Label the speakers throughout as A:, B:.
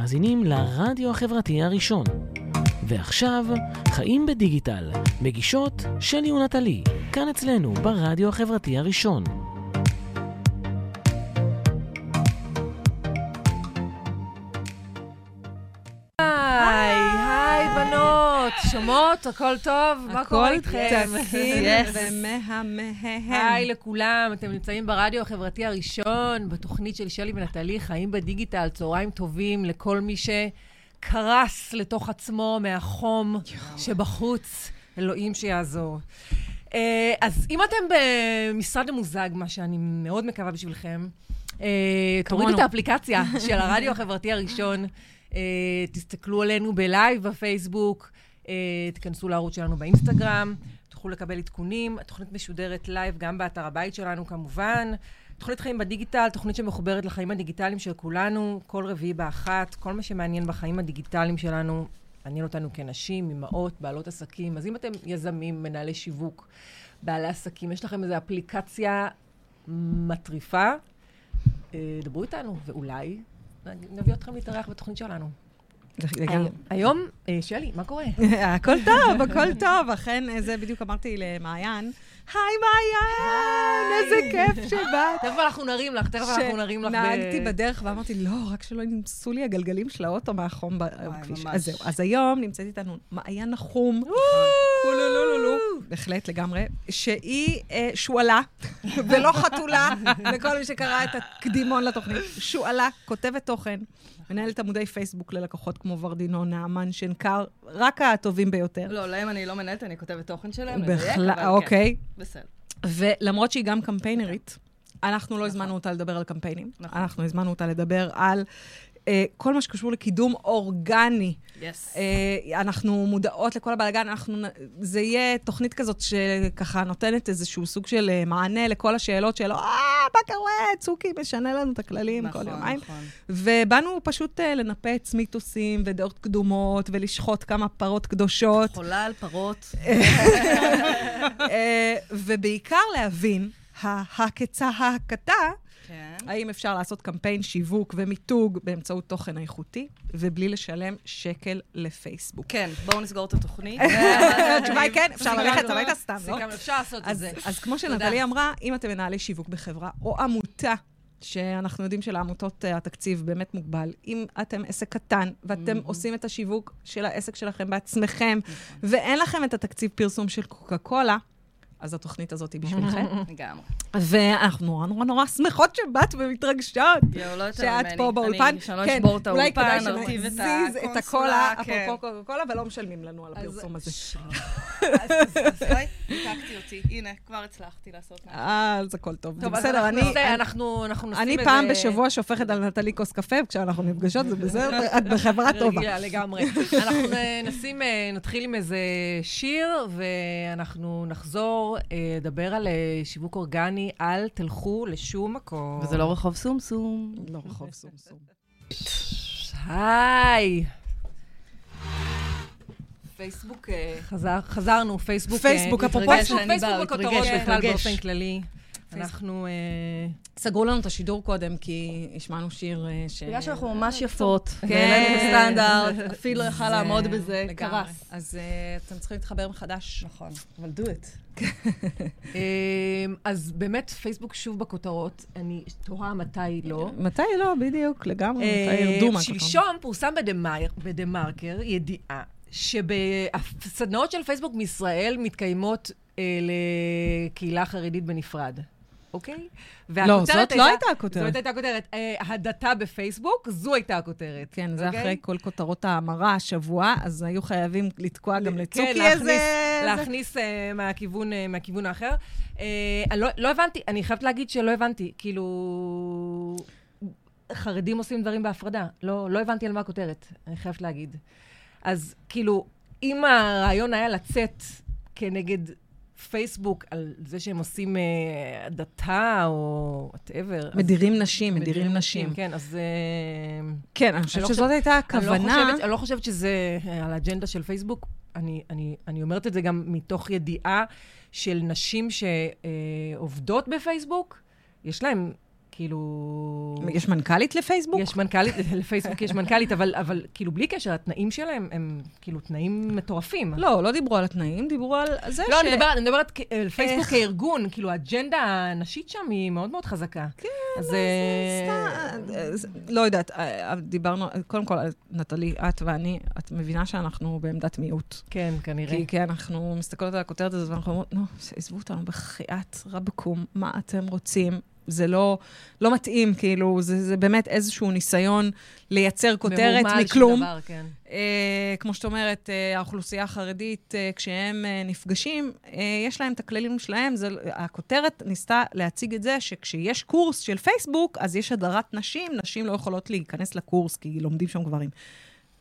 A: מאזינים לרדיו החברתי הראשון. ועכשיו, חיים בדיגיטל, מגישות שלי ונטלי, כאן אצלנו ברדיו החברתי הראשון.
B: בנות, שומעות? הכל טוב? מה קורה איתכם?
C: הכל תקין. ומהמהם.
B: היי לכולם, אתם נמצאים ברדיו החברתי הראשון, בתוכנית של שלי ונטלי, חיים בדיגיטל, צהריים טובים לכל מי שקרס לתוך עצמו מהחום שבחוץ, אלוהים שיעזור. אה, אז אם אתם במשרד ממוזג, מה שאני מאוד מקווה בשבילכם, אה, תורידו. את האפליקציה של הרדיו החברתי הראשון, אה, תסתכלו עלינו בלייב בפייסבוק, תיכנסו לערוץ שלנו באינסטגרם, תוכלו לקבל עדכונים. התוכנית משודרת לייב גם באתר הבית שלנו כמובן. תוכנית חיים בדיגיטל, תוכנית שמחוברת לחיים הדיגיטליים של כולנו, כל רביעי באחת, כל מה שמעניין בחיים הדיגיטליים שלנו, מעניין אותנו כנשים, אמהות, בעלות עסקים. אז אם אתם יזמים, מנהלי שיווק, בעלי עסקים, יש לכם איזו אפליקציה מטריפה, אה, דברו איתנו, ואולי נביא אתכם להתארח בתוכנית שלנו. היום, אה, שלי, מה קורה?
C: הכל טוב, הכל טוב. אכן, זה בדיוק אמרתי למעיין. היי, מעיין! איזה כיף שבאת.
B: תכף אנחנו נרים לך, תכף אנחנו נרים לך.
C: נהגתי בדרך ואמרתי, לא, רק שלא ינסו לי הגלגלים של האוטו מהחום בכביש. אז זהו. אז היום נמצאת איתנו מעיין נחום. קולולולולו. בהחלט, לגמרי. שהיא אה, שועלה, ולא חתולה, לכל מי שקרא את הקדימון לתוכנית. שועלה, כותבת תוכן, מנהלת עמודי פייסבוק ללקוחות כמו ורדינון, נעמן, שנקר, רק הטובים ביותר.
D: לא, להם אני לא מנהלת, אני כותבת תוכן שלהם,
C: בכלל,
D: לדייק, אבל כן,
C: אוקיי.
D: בסדר.
C: ולמרות שהיא גם קמפיינרית, אנחנו לא הזמנו אותה לדבר על קמפיינים.
D: נכון.
C: אנחנו הזמנו אותה לדבר על כל מה שקשור לקידום אורגני.
D: יס.
C: אה, אנחנו מודעות לכל הבלאגן, אנחנו, זה יהיה תוכנית כזאת שככה נותנת איזשהו סוג של אה, מענה לכל השאלות של, אה, מה קורה? צוקי משנה לנו את הכללים כל יומיים.
D: נכון.
C: ובאנו פשוט אה, לנפץ מיתוסים ודעות קדומות ולשחוט כמה פרות קדושות.
D: חולה על פרות.
C: אה, ובעיקר להבין, ההקצה-ההקתה,
D: כן.
C: האם אפשר לעשות קמפיין שיווק ומיתוג באמצעות תוכן איכותי, ובלי לשלם שקל לפייסבוק.
D: כן, בואו נסגור את התוכנית.
C: התשובה היא כן, אפשר ללכת. הביתה סתם, לא?
B: אפשר לעשות את זה.
C: אז כמו. שנטלי אמרה, אם אתם מנהלי שיווק בחברה או עמותה, שאנחנו יודעים שלעמותות אה, התקציב באמת מוגבל, אם אתם עסק קטן ואתם עושים את השיווק של העסק שלכם בעצמכם, ואין לכם את התקציב פרסום של קוקה קולה, אז התוכנית הזאת היא בשבילכם.
D: לגמרי.
C: ואנחנו נורא נורא נורא שמחות שבאת ומתרגשות.
D: יואו, לא יותר
C: שאת
D: ממני.
C: פה באולפן.
D: אני, שאני לא
C: כן,
D: אשבור את
C: אולי
D: האולפן,
C: כדאי
D: נרטיב את
C: שנזיז את הקולה,
D: כן.
C: אפרופו קוקה קולה, ולא משלמים לנו על הפרסום הזה.
D: אז אוי, ניתקתי אותי. הנה, כבר הצלחתי לעשות משהו.
C: אה, אז הכל טוב. בסדר, אני...
B: אנחנו נשים
C: אני
B: איזה...
C: פעם בשבוע שופכת על נטלי כוס קפה, וכשאנחנו נפגשות זה בסדר, את בחברה טובה.
B: לגמרי. אנחנו נשים, אה, נתחיל עם איזה שיר, ואנחנו נחזור אה, לדבר על שיווק אורגני, אל תלכו לשום מקום.
D: וזה לא רחוב סומסום.
C: לא רחוב סום סום.
B: היי. פייסבוק, אה, חזר, חזרנו, פייסבוק. אה,
C: פייסבוק, אפרופו
B: פייסבוק, בכותרות בכלל. באופן כללי. אנחנו... אה,
C: סגרו לנו את השידור קודם, כי השמענו שיר אה, ש...
D: בגלל שאנחנו ממש יפות.
C: כן.
D: והעלינו הסטנדרט, אפילו לא יכל לעמוד בזה. קרס.
C: אז אה, אתם צריכים להתחבר מחדש.
D: נכון, אבל do it.
B: אז באמת, פייסבוק שוב בכותרות. אני תוהה מתי לא.
C: מתי לא, בדיוק, לגמרי, מתי ירדו מהכותרות.
B: שלשום פורסם בדה-מר- בדה-מרקר ידיעה שהסדנאות של פייסבוק מישראל מתקיימות לקהילה חרדית בנפרד. אוקיי?
C: לא, זאת לא הייתה הכותרת.
B: זאת הייתה הכותרת. אה, הדתה בפייסבוק, זו הייתה הכותרת.
C: כן, זה
B: אוקיי?
C: אחרי כל כותרות ההמרה השבוע, אז היו חייבים לתקוע גם
B: כן,
C: לצוקי
B: להכניס-
C: איזה...
B: להכניס אה, מהכיוון, אה, מהכיוון האחר. אני לא, לא הבנתי, אני חייבת להגיד שלא הבנתי. כאילו, חרדים עושים דברים בהפרדה. לא, לא הבנתי על מה הכותרת, אני חייבת להגיד. אז כאילו, אם הרעיון היה לצאת כנגד פייסבוק על זה שהם עושים אה, הדתה או whatever.
C: מדירים נשים, מדירים נשים.
B: כן, אז... אה,
C: כן, אני חושבת
B: לא
C: שזאת הייתה
B: אני
C: הכוונה.
B: לא חושבת, אני לא חושבת שזה אה, על האג'נדה של פייסבוק. אני, אני, אני אומרת את זה גם מתוך ידיעה של נשים שעובדות בפייסבוק, יש להן כאילו...
C: יש מנכ"לית לפייסבוק?
B: יש מנכ"לית, לפייסבוק יש מנכ"לית, אבל, אבל כאילו בלי קשר, התנאים שלהם הם כאילו תנאים מטורפים.
C: לא, לא דיברו על התנאים, דיברו על זה
B: לא,
C: ש...
B: אני מדברת, אני מדברת על פייסבוק
C: איך?
B: כארגון, כאילו האג'נדה הנשית שם היא מאוד מאוד חזקה. כן, אז... אה,
C: סתם, אה, לא יודעת, אה, אה, דיברנו, קודם כל, נטלי, את ואני, את מבינה שאנחנו בעמדת מיעוט.
B: כן, כנראה.
C: כי, כי אנחנו מסתכלות על הכותרת הזאת ואנחנו אומרות, נו, עזבו אותנו בחייאת רבקום, מה אתם רוצים? זה לא, לא מתאים, כאילו, זה, זה באמת איזשהו ניסיון לייצר כותרת
B: מהומה על שום
C: מכלום.
B: דבר, כן.
C: אה, כמו שאת אומרת, אה, האוכלוסייה החרדית, אה, כשהם אה, נפגשים, אה, יש להם את הכללים שלהם. זה, הכותרת ניסתה להציג את זה שכשיש קורס של פייסבוק, אז יש הדרת נשים, נשים לא יכולות להיכנס לקורס כי לומדים שם גברים.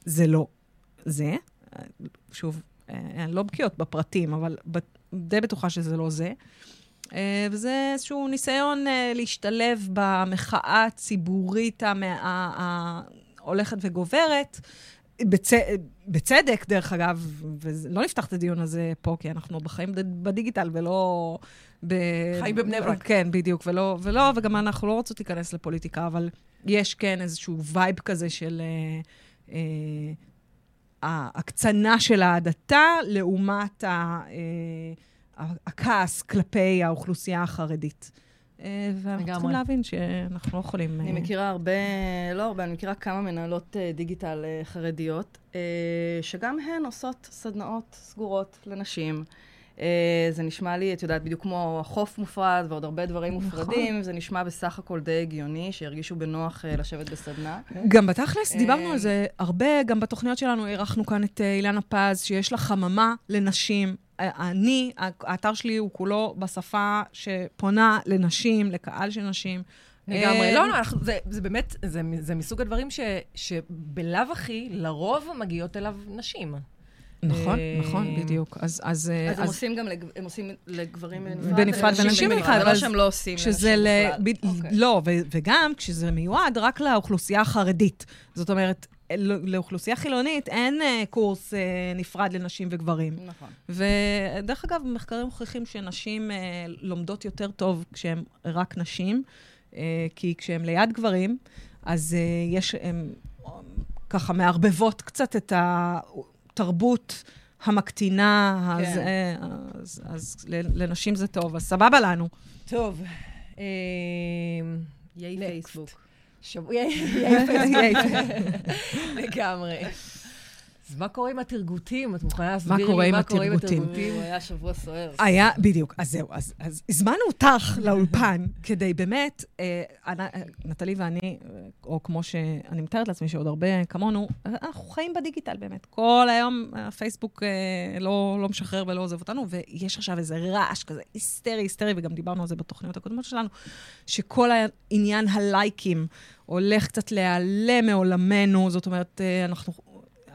C: זה לא זה. אה, שוב, אה, אני לא בקיאות בפרטים, אבל די בטוחה שזה לא זה. אה, וזה איזשהו ניסיון אה, להשתלב במחאה הציבורית ההולכת וגוברת. בצ... בצדק, דרך אגב, ולא נפתח את הדיון הזה פה, כי אנחנו בחיים בדיגיטל ולא... ב...
B: חיים בבני ברק.
C: כן, בדיוק, ולא, ולא, וגם אנחנו לא רוצות להיכנס לפוליטיקה, אבל יש כן איזשהו vibe כזה של אה, אה, ההקצנה של ההדתה לעומת ה, אה, הכעס כלפי האוכלוסייה החרדית. אה, ואנחנו. צריכים להבין שאנחנו לא יכולים...
D: אני
C: אה,
D: מכירה הרבה, לא הרבה, אני מכירה כמה מנהלות אה, דיגיטל חרדיות, שגם הן עושות סדנאות סגורות לנשים. זה נשמע לי, את יודעת, בדיוק כמו החוף מופרד ועוד הרבה דברים
C: נכון.
D: מופרדים, זה נשמע בסך הכל די הגיוני, שירגישו בנוח לשבת בסדנה.
C: גם בתכלס, דיברנו על זה הרבה, גם בתוכניות שלנו אירחנו כאן את אילנה פז, שיש לה חממה לנשים. אה, אני, האתר שלי הוא כולו בשפה שפונה לנשים, לקהל של נשים.
B: לגמרי.
C: אה,
B: לא, לא, אנחנו- זה- זה באמת, זה זה מסוג הדברים ש- שבלאו הכי, לרוב מגיעות אליו נשים.
C: נכון,
B: אה,
C: נכון, בדיוק. אז... אז, אה,
D: אז הם עושים גם, לג- הם עושים לגברים בנפרד.
C: בנפרד ונשים בנפרד,
D: זה
C: אבל
D: לא שהם לא עושים
C: שזה
D: לנשים
C: ל...
D: בכלל.
C: ב...
D: אוקיי.
C: לא, ו... וגם כשזה מיועד רק לאוכלוסייה החרדית. זאת אומרת, ל- לאוכלוסייה חילונית אין אה, קורס אה, נפרד לנשים וגברים.
D: נכון.
C: ודרך אגב, מחקרים מוכיחים שנשים אה, לומדות יותר טוב כשהן רק נשים, כי כשהן ליד גברים, אז יש, הן ככה מערבבות קצת את התרבות המקטינה, אז,
D: כן.
C: אה, אז, אז ל- לנשים זה טוב, אז סבבה לנו.
B: טוב. Next.
D: פייסבוק.
B: שבוע... ייי
C: ייי.
B: לגמרי. אז מה קורה עם התרגותים? את מוכנה להסביר לי מה קורה עם
C: התרגותים?
D: היה שבוע סוער.
C: היה, בדיוק, אז זהו, אז, הזמנו אותך לאולפן כדי באמת, אה, אנ- נטלי ואני, אה, או כמו שאני מתארת לעצמי שעוד הרבה כמונו, אה, אנחנו חיים בדיגיטל באמת. כל היום הפייסבוק אה, לא, לא משחרר ולא עוזב אותנו, ויש עכשיו איזה רעש כזה היסטרי, היסטרי, וגם דיברנו על זה בתוכניות הקודמות שלנו, שכל העניין הלייקים הולך קצת להיעלם מעולמנו, זאת אומרת, אה, אנחנו,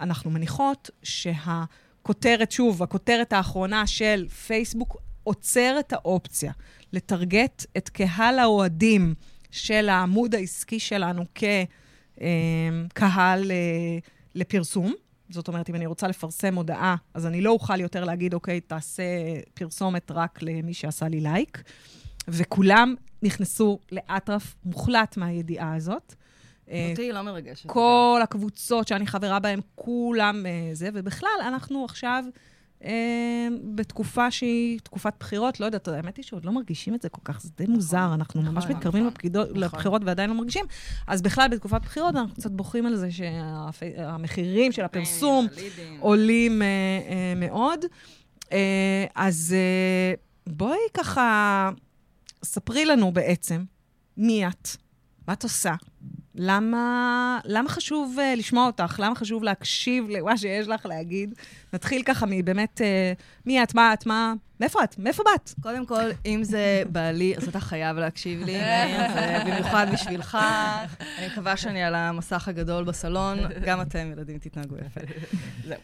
C: אנחנו מניחות שה... כותרת, שוב, הכותרת האחרונה של פייסבוק עוצר את האופציה לטרגט את קהל האוהדים של העמוד העסקי שלנו כקהל אה, לפרסום. זאת אומרת, אם אני רוצה לפרסם הודעה, אז אני לא אוכל יותר להגיד, אוקיי, תעשה פרסומת רק למי שעשה לי לייק. וכולם נכנסו לאטרף מוחלט מהידיעה הזאת. אה,
D: אותי היא לא מרגשת.
C: כל הקבוצות שאני חברה בהן, כולם אה, זה, ובכלל, אנחנו עכשיו אה, בתקופה שהיא תקופת בחירות, לא יודעת, האמת היא שעוד לא מרגישים את זה כל כך, זה די מוזר, אנחנו ממש
D: נכון,
C: מתקרבים
D: נכון,
B: נכון.
C: לבחירות ועדיין לא מרגישים, אז בכלל, בתקופת בחירות אנחנו קצת בוכים על זה שהמחירים של הפרסום
D: הלידים.
C: עולים מאוד. אז בואי ככה, ספרי לנו בעצם מי את, מה את עושה, למה, למה חשוב uh, לשמוע אותך, למה חשוב להקשיב למה שיש לך להגיד. נתחיל ככה מבאמת, uh, מי את, מה את, מה, מאיפה את, מאיפה באת?
D: קודם כל, אם זה בעלי, אז אתה חייב להקשיב לי, זה במיוחד בשבילך. אני מקווה שאני על המסך הגדול בסלון. גם אתם, ילדים, תתנהגו יפה. זהו.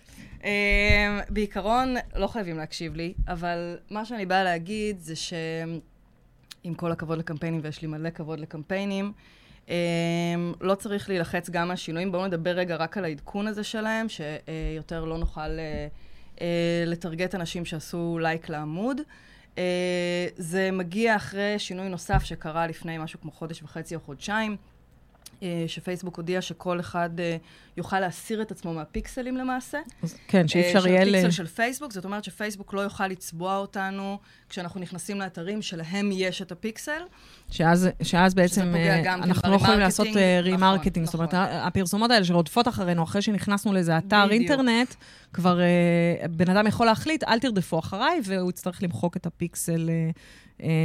D: אמ, בעיקרון, לא חייבים להקשיב לי, אבל מה שאני באה להגיד זה שעם כל הכבוד לקמפיינים, ויש לי מלא כבוד לקמפיינים, לא צריך להילחץ גם מהשינויים. בואו נדבר רגע רק על העדכון הזה שלהם, שיותר לא נוכל אה, אה, לטרגט אנשים שעשו לייק לעמוד. אה, זה מגיע אחרי שינוי נוסף שקרה לפני משהו כמו חודש וחצי או חודשיים, שפייסבוק הודיע שכל אחד אה, יוכל להסיר את עצמו מהפיקסלים למעשה.
C: כן, שאי אפשר יהיה
D: של
C: ל...
D: הפיקסל של פייסבוק, זאת אומרת שפייסבוק לא יוכל לצבוע אותנו כשאנחנו נכנסים לאתרים שלהם יש את הפיקסל.
C: שאז, שאז בעצם אה,
D: כן
C: אנחנו לא יכולים לעשות. remarketing.
D: נכון,
C: זאת אומרת,
D: נכון.
C: הפרסומות האלה שרודפות אחרינו אחרי שנכנסנו לאיזה אתר
D: בדיוק.
C: אינטרנט, כבר אה, בן אדם יכול להחליט, אל תרדפו אחריי, והוא יצטרך למחוק את הפיקסל אה, אה,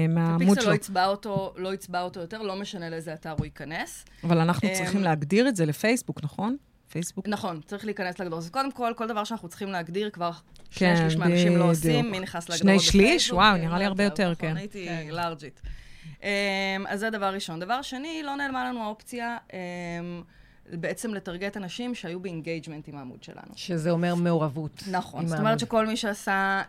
C: מהעמוד
D: הפיקסל
C: שלו.
D: לא יצבע אותו, לא יצבע אותו יותר, לא משנה לאיזה אתר הוא ייכנס.
C: אבל אנחנו
D: אמ,
C: צריכים להגדיר את זה לפייסבוק, נכון? פייסבוק.
D: נכון, צריך להיכנס להגדרות. אז קודם כל, כל דבר שאנחנו צריכים להגדיר, כבר
C: כן,
D: שני שליש מהאנשים לא. עושים, מי נכנס להגדרות
C: שני. שליש? וואו,
D: כן,
C: נראה לי הרבה יותר,
D: נכון,
C: כן.
D: הייתי
B: כן.
D: לארג'ית. אמ, אז זה דבר ראשון. דבר שני, לא נעלמה לנו האופציה אמ, בעצם לטרגט אנשים שהיו ב engagement עם העמוד שלנו.
B: שזה אומר מעורבות.
D: נכון, זאת. אומרת שכל מי שעשה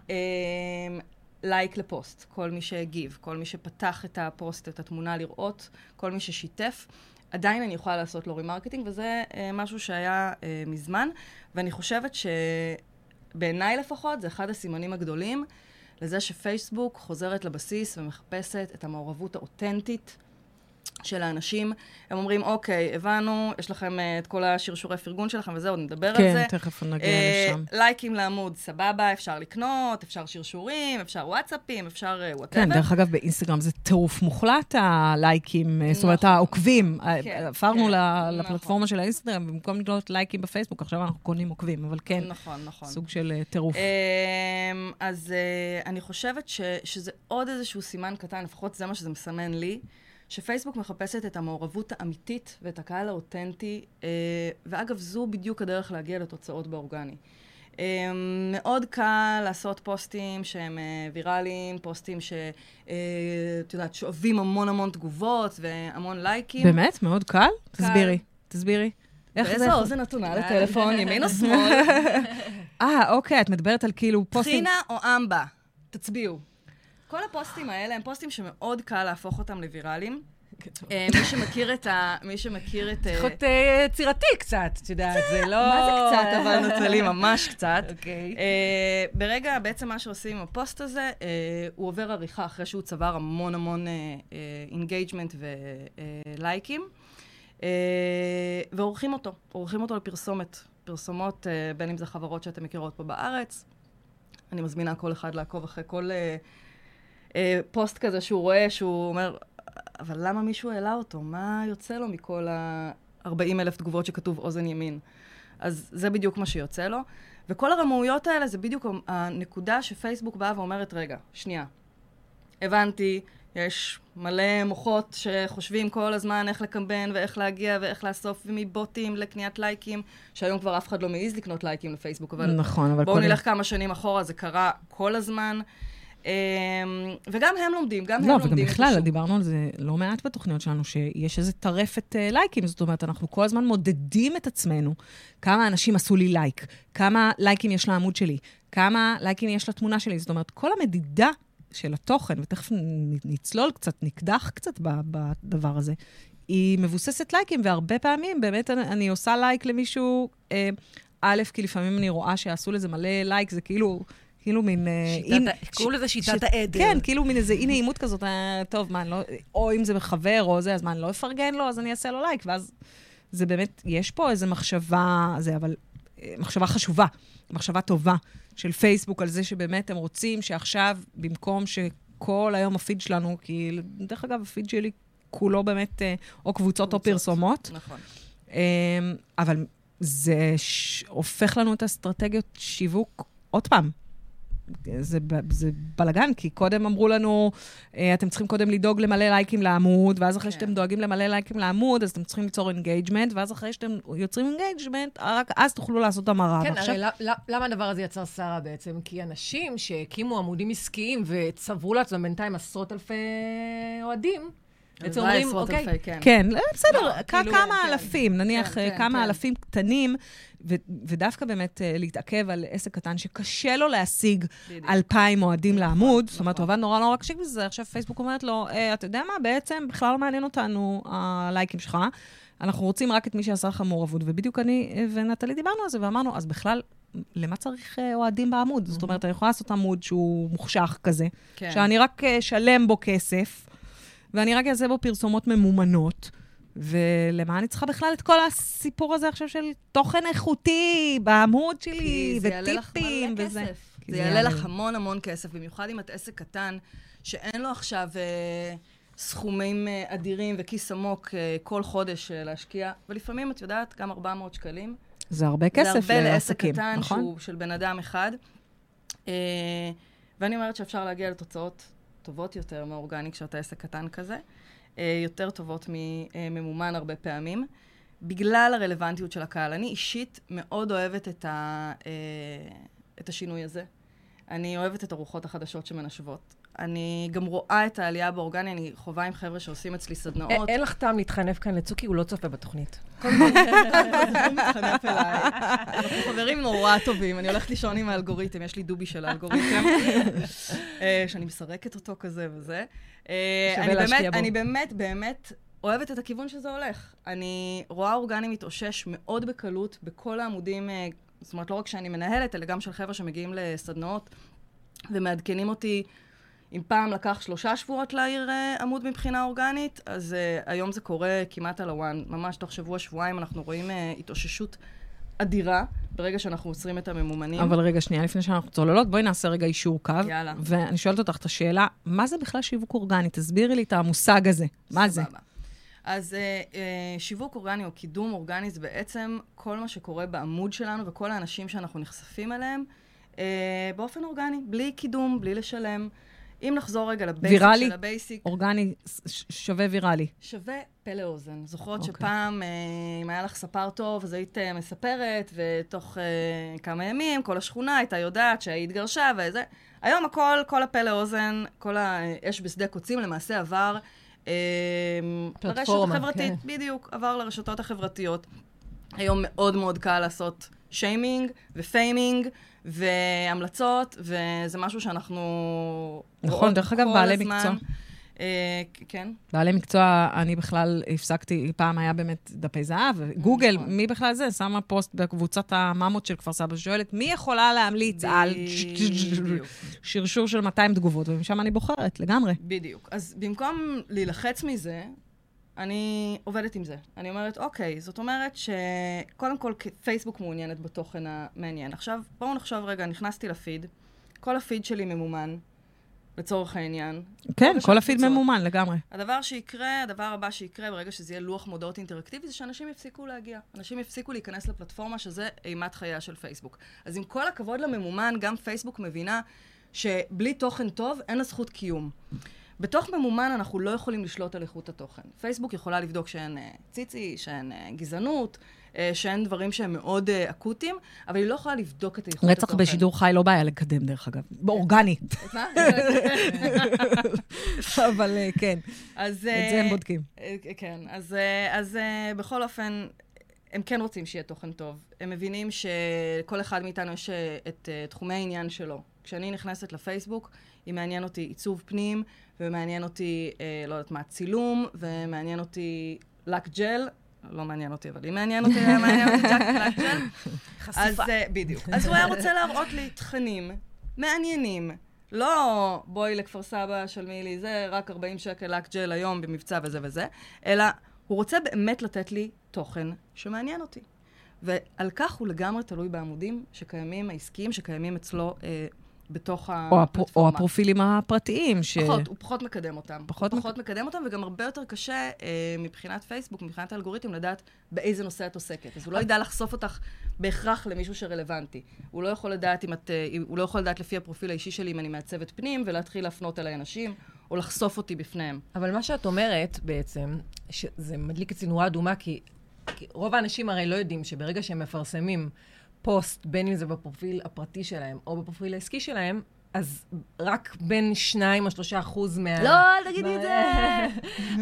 D: לייק לפוסט, כל מי שהגיב, כל מי שפתח את הפוסט, את התמונה לראות, כל מי ששיתף, עדיין אני יכולה לעשות לו remarketing, וזה אה, משהו שהיה אה, מזמן, ואני חושבת שבעיניי לפחות זה אחד הסימנים הגדולים לזה שפייסבוק חוזרת לבסיס ומחפשת את המעורבות האותנטית של האנשים. הם אומרים, אוקיי, הבנו, יש לכם אה, את כל השרשורי פרגון שלכם וזה, עוד נדבר על זה.
C: כן, תכף נגיע
D: אה,
C: לשם.
D: לייקים לעמוד, סבבה, אפשר לקנות, אפשר שרשורים, אפשר וואטסאפים, אפשר whatever.
C: כן, דרך אגב, באינסטגרם זה טירוף מוחלט, הלייקים, אה, זאת אומרת,
D: נכון.
C: העוקבים.
D: כן,
C: עברנו
D: כן, נכון.
C: לפלטפורמה של האינסטגרם, במקום לקנות לייקים בפייסבוק, עכשיו אנחנו קונים עוקבים, אבל כן,
D: נכון, נכון.
C: סוג של אה, טירוף.
D: אמ, אז אה, אני חושבת ש, שזה עוד איזשהו סימן קטן, לפחות זה מה שזה מסמן לי, שפייסבוק מחפשת את המעורבות האמיתית ואת הקהל האותנטי, אה, ואגב, זו בדיוק הדרך להגיע לתוצאות באורגני. אמ, מאוד קל לעשות פוסטים שהם אה, ויראליים, פוסטים שאת יודעת, שואבים המון המון תגובות והמון לייקים.
C: באמת? מאוד קל? תסבירי, תסבירי. איך זה?
D: באיזה אוזן נתונה לטלפון, ימין או שמאל?
C: אה, אוקיי, את מדברת על כאילו פוסטים...
D: טחינה או אמבה? תצביעו. כל הפוסטים האלה הם פוסטים שמאוד קל להפוך אותם לוויראליים. אה, מי שמכיר את ה... מי שמכיר את... אה,
B: צריך להיות אה, יצירתי קצת, את יודעת, זה לא...
D: מה זה קצת, אבל נטלי, ממש קצת.
B: אוקיי.
D: אה, ברגע, בעצם מה שעושים עם הפוסט הזה, אה, הוא עובר עריכה אחרי שהוא צבר המון המון engagement ולייקים, אה, ועורכים אותו, עורכים אותו לפרסומת. פרסומות, אה, בין אם זה חברות שאתם מכירות פה בארץ. אני מזמינה כל אחד לעקוב אחרי כל אה, אה, פוסט כזה שהוא רואה, שהוא אומר, אבל למה מישהו העלה אותו? מה יוצא לו מכל ה-40 אלף תגובות שכתוב אוזן ימין? אז זה בדיוק מה שיוצא לו. וכל הרמאויות האלה זה בדיוק הנקודה שפייסבוק באה ואומרת, רגע, שנייה, הבנתי, יש מלא מוחות שחושבים כל הזמן איך לקמבן ואיך להגיע ואיך לאסוף, ומבוטים לקניית לייקים, שהיום כבר אף אחד לא מעז לקנות לייקים לפייסבוק, אבל
C: נכון, אבל
D: בואו. נלך כמה שנים אחורה, זה קרה כל הזמן. אמ, וגם הם לומדים, גם הם
C: לא,
D: לומדים
C: וגם
D: את
C: בכלל. דיברנו על זה לא מעט בתוכניות שלנו, שיש איזה טרפת אה, לייקים. זאת אומרת, אנחנו כל הזמן מודדים את עצמנו. כמה אנשים עשו לי לייק, כמה לייקים יש לעמוד שלי, כמה לייקים יש לתמונה שלי. זאת אומרת, כל המדידה של התוכן, ותכף נצלול קצת, נקדח קצת בדבר הזה, היא מבוססת לייקים, והרבה פעמים באמת אני, אני עושה לייק למישהו, אה, א', כי לפעמים אני רואה שעשו לזה מלא לייק, זה כאילו... כאילו מין... אה, אין-
B: שיטת קראו לזה שיטת
C: ש-
B: העדר.
C: כן, כאילו מין איזה אי-נעימות כזאת, אה, טוב, מה, אני לא... או אם זה מחבר או זה, אז מה, אני לא אפרגן לו, אז אני אעשה לו לייק, ואז זה באמת, יש פה איזו מחשבה, זה, אבל אה, מחשבה חשובה, מחשבה טובה של פייסבוק על זה שבאמת הם רוצים שעכשיו, במקום שכל היום הפיד שלנו, כי דרך אגב, הפיד שלי כולו באמת או קבוצות או
D: קבוצות.
C: פרסומות,
D: נכון.
C: אמ, אבל זה ש... הופך לנו את האסטרטגיות שיווק עוד פעם. זה, זה בלאגן, כי קודם אמרו לנו, אה, אתם צריכים קודם לדאוג למלא לייקים לעמוד, ואז אחרי
D: כן.
C: שאתם דואגים למלא לייקים לעמוד, אז אתם צריכים ליצור engagement, ואז אחרי שאתם יוצרים engagement, רק אז תוכלו לעשות המרה.
B: כן,
C: ועכשיו-
B: הרי ל- ל- למה הדבר הזה יצר סערה בעצם? כי אנשים שהקימו עמודים עסקיים וצברו לעצמם בינתיים עשרות אלפי אוהדים, בעצם
D: הלוואי
B: אומרים, אוקיי,
D: כן.
C: כן, לא, בסדר,
B: לא, כאילו,
C: כמה
B: כן.
C: אלפים, נניח
D: כן, כן,
C: כמה
D: כן.
C: אלפים קטנים, ו- ודווקא באמת אה, להתעכב על עסק קטן שקשה לו להשיג. אלפיים אוהדים לעמוד, זאת אומרת,
D: נכון.
C: הוא עבד נורא נורא קשה בזה, עכשיו פייסבוק אומרת לו, "אה, אתה יודע מה, בעצם בכלל לא מעניין אותנו הלייקים שלך, אנחנו רוצים רק את מי שעשה לך מעורבות, ובדיוק אני ונטלי דיברנו על זה, ואמרנו, אז בכלל, למה צריך אה, אוהדים בעמוד? זאת אומרת, אני יכולה לעשות עמוד שהוא מוחשך כזה,
D: כן.
C: שאני רק אשלם בו כסף, ואני רק אעשה בו פרסומות ממומנות. ולמה אני צריכה בכלל את כל הסיפור הזה עכשיו של תוכן איכותי בעמוד שלי,
D: כי זה יעלה לך
C: וטיפים
D: מלא
C: וזה?
D: כסף. זה
C: זה
D: יעלה לך. המון המון כסף, במיוחד אם את עסק קטן, שאין לו עכשיו אה, סכומים אה, אדירים וכיס עמוק אה, כל חודש אה, להשקיע, ולפעמים, את יודעת, גם 400 שקלים.
C: זה הרבה כסף
D: זה הרבה לעסק
C: לעסקים,
D: קטן
C: נכון?
D: שהוא של בן אדם אחד. אה, ואני אומרת שאפשר להגיע לתוצאות טובות יותר מאורגני כשאתה עסק קטן כזה, אה, יותר טובות מממומן הרבה פעמים, בגלל הרלוונטיות של הקהל. אני אישית מאוד אוהבת את, ה, אה, את השינוי הזה. אני אוהבת את הרוחות החדשות שמנשבות. אני גם רואה את העלייה באורגני, אני חווה עם חבר'ה שעושים אצלי סדנאות.
B: אין לך טעם להתחנף כאן לצוקי, הוא לא צופה בתוכנית.
D: הוא מתחנף אליי. אנחנו חברים נורא טובים, אני הולכת לישון עם האלגוריתם, יש לי דובי של האלגוריתם, אה, שאני מסרקת אותו כזה וזה. אה,
B: שווה
D: אני
B: להשקיע
D: באמת-
B: בו.
D: אני באמת, באמת אוהבת את הכיוון שזה הולך. אני רואה אורגני מתאושש מאוד בקלות בכל העמודים, אה, זאת אומרת, לא רק שאני מנהלת, אלא גם של חבר'ה שמגיעים לסדנאות ומעדכנים אותי. אם פעם לקח שלושה שבועות להעיר uh, עמוד מבחינה אורגנית, אז uh, היום זה קורה כמעט על הוואן. ממש תוך שבוע-שבועיים אנחנו רואים uh, התאוששות אדירה ברגע שאנחנו עוצרים את הממומנים.
C: אבל רגע, שנייה, לפני שאנחנו צוללות, בואי נעשה רגע אישור קו.
D: יאללה.
C: ואני שואלת אותך את השאלה, מה זה בכלל שיווק אורגני? תסבירי לי את המושג הזה. מה זה?
D: סבבה. אז uh, uh, שיווק אורגני או קידום אורגני זה בעצם כל מה שקורה בעמוד שלנו וכל האנשים שאנחנו נחשפים אליהם אה, באופן אורגני, בלי קידום, בלי לשלם. אם נחזור רגע ל basic
C: ויראלי?
D: של ה basic,
C: אורגני ש- שווה ויראלי.
D: שווה פה לאוזן. זוכרות
C: אוקיי.
D: שפעם, אה, אם היה לך ספר טוב, אז היית אה, מספרת, ותוך אה, כמה ימים כל השכונה הייתה יודעת שהיא התגרשה וזה. היום הכל, כל הפה לאוזן, כל האש בשדה קוצים, למעשה עבר לרשת
B: פלטפורמה,
D: החברתית.
B: כן.
D: בדיוק, עבר לרשתות החברתיות. היום מאוד מאוד קל לעשות שיימינג ו faming והמלצות, וזה משהו שאנחנו...
C: נכון, דרך אגב, בעלי
D: הזמן.
C: מקצוע.
D: אה, כן.
C: בעלי מקצוע, אני בכלל הפסקתי, פעם היה באמת דפי זהב, גוגל,
D: נכון.
C: מי בכלל זה? שמה פוסט בקבוצת הממות של כפר סבא, שואלת, מי יכולה להמליץ על. שרשור של 200 תגובות, ומשם אני בוחרת, לגמרי.
D: בדיוק. אז במקום להילחץ מזה, אני עובדת עם זה. אני אומרת, אוקיי, זאת אומרת שקודם כל פייסבוק מעוניינת בתוכן המעניין. עכשיו, בואו נחשוב רגע, נכנסתי לפיד, כל הפיד שלי ממומן, לצורך העניין.
C: כן, כל הפיד
D: שהקבוצות-
C: ממומן לגמרי.
D: הדבר שיקרה, הדבר הבא שיקרה ברגע שזה יהיה לוח מודעות אינטראקטיבי, זה שאנשים יפסיקו להגיע. אנשים יפסיקו להיכנס לפלטפורמה שזה אימת חייה של פייסבוק. אז עם כל הכבוד לממומן, גם פייסבוק מבינה שבלי תוכן טוב, אין לה זכות קיום. בתוך ממומן אנחנו לא יכולים לשלוט על איכות התוכן. פייסבוק יכולה לבדוק שאין אה, ציצי, שאין אה, גזענות, אה, שאין דברים שהם מאוד אה, אקוטיים, אבל היא לא יכולה לבדוק את איכות התוכן.
C: רצח בשידור חי לא בעיה לקדם, דרך אגב. באורגני.
D: מה?
C: אבל אה, כן,
D: אז...
C: את זה הם בודקים.
D: אה, כן, אז, אה, אז אה, בכל אופן, הם כן רוצים שיהיה תוכן טוב. הם מבינים שכל אחד מאיתנו יש את אה, תחומי העניין שלו. כשאני נכנסת לפייסבוק, היא מעניין אותי עיצוב פנים, ומעניין אותי, אה, לא יודעת מה, צילום, ומעניין אותי לק ג'ל. לא מעניין אותי, אבל אם מעניין אותי, מעניין אותי ג'ק לק ג'ל. אז אה, בדיוק. אז הוא היה רוצה להראות לי תכנים מעניינים. לא בואי לכפר סבא, שלמי לי זה, רק 40 שקל לק ג'ל היום במבצע וזה וזה, אלא הוא רוצה באמת לתת לי תוכן שמעניין אותי. ועל כך הוא לגמרי תלוי בעמודים שקיימים, העסקיים, שקיימים אצלו אה, בתוך
C: או הפר- או
D: הפלטפורמה.
C: הפרופילים הפרטיים, ש...
D: פחות, הוא פחות מקדם אותם.
C: פחות
D: פחות, פחות מקדם אותם, וגם הרבה יותר קשה אה, מבחינת פייסבוק, מבחינת האלגוריתם, לדעת באיזה נושא את עוסקת. אז הוא לא ידע לחשוף אותך בהכרח למישהו שרלוונטי. הוא לא יכול לדעת אם את... אה, הוא לא יכול לדעת לפי הפרופיל האישי שלי אם אני מעצבת פנים, ולהתחיל להפנות אליי אנשים, או לחשוף אותי בפניהם.
B: אבל מה שאת אומרת בעצם, שזה מדליק אצלי נורה אדומה, כי, כי רוב האנשים הרי לא יודעים שברגע שהם מפרסמים פוסט, בין אם זה בפרופיל הפרטי שלהם או בפרופיל העסקי שלהם, אז רק בין 2 או 3 אחוז מה...
D: לא, אל תגידי את זה.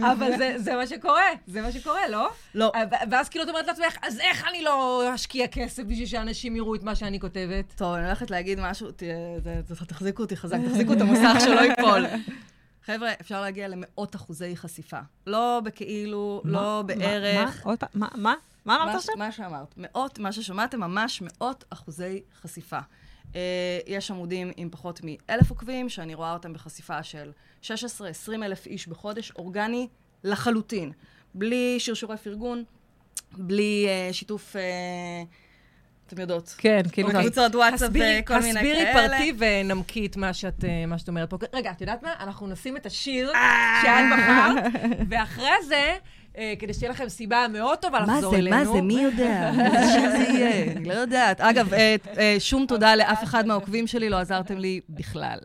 B: אבל זה, זה מה שקורה, זה מה שקורה, לא?
D: לא.
B: ו- ואז כאילו את אומרת לעצמך, אז איך אני לא אשקיע כסף בשביל שאנשים יראו את מה שאני כותבת?
D: טוב, אני הולכת להגיד משהו, ת- זה- זה- תחזיקו אותי חזק, תחזיקו את המסך שלא ייפול. חבר'ה, אפשר להגיע למאות אחוזי חשיפה. לא בכאילו, לא
C: מה-
D: בערך.
C: מה? עוד פעם, מה? מה? מה אמרת עכשיו?
D: מה שאמרת. מאות, מה ששמעתם, ממש מאות אחוזי חשיפה. אה, יש עמודים עם פחות מאלף עוקבים, שאני רואה אותם בחשיפה של 16-20 אלף איש בחודש, אורגני לחלוטין. בלי שרשורי פרגון, בלי אה, שיתוף, אה, אתם יודעות.
C: כן, כאילו...
D: קבוצות וואטסאפ
B: הסבירי-
D: וכל מיני
B: הסבירי
D: כאלה.
B: פרטי ונמקי את מה שאת מה שאת אומרת פה. רגע, את יודעת מה? אנחנו נשים את השיר. שאת בחרת, ואחרי זה, כדי שתהיה לכם סיבה מאוד טובה
D: מה
B: לחזור
D: זה,
B: אלינו.
D: מה זה, מי יודע? איזה שיר זה יהיה? אני לא יודעת. אגב, אה, אה, שום תודה לאף אחד מהעוקבים שלי, לא עזרתם לי בכלל.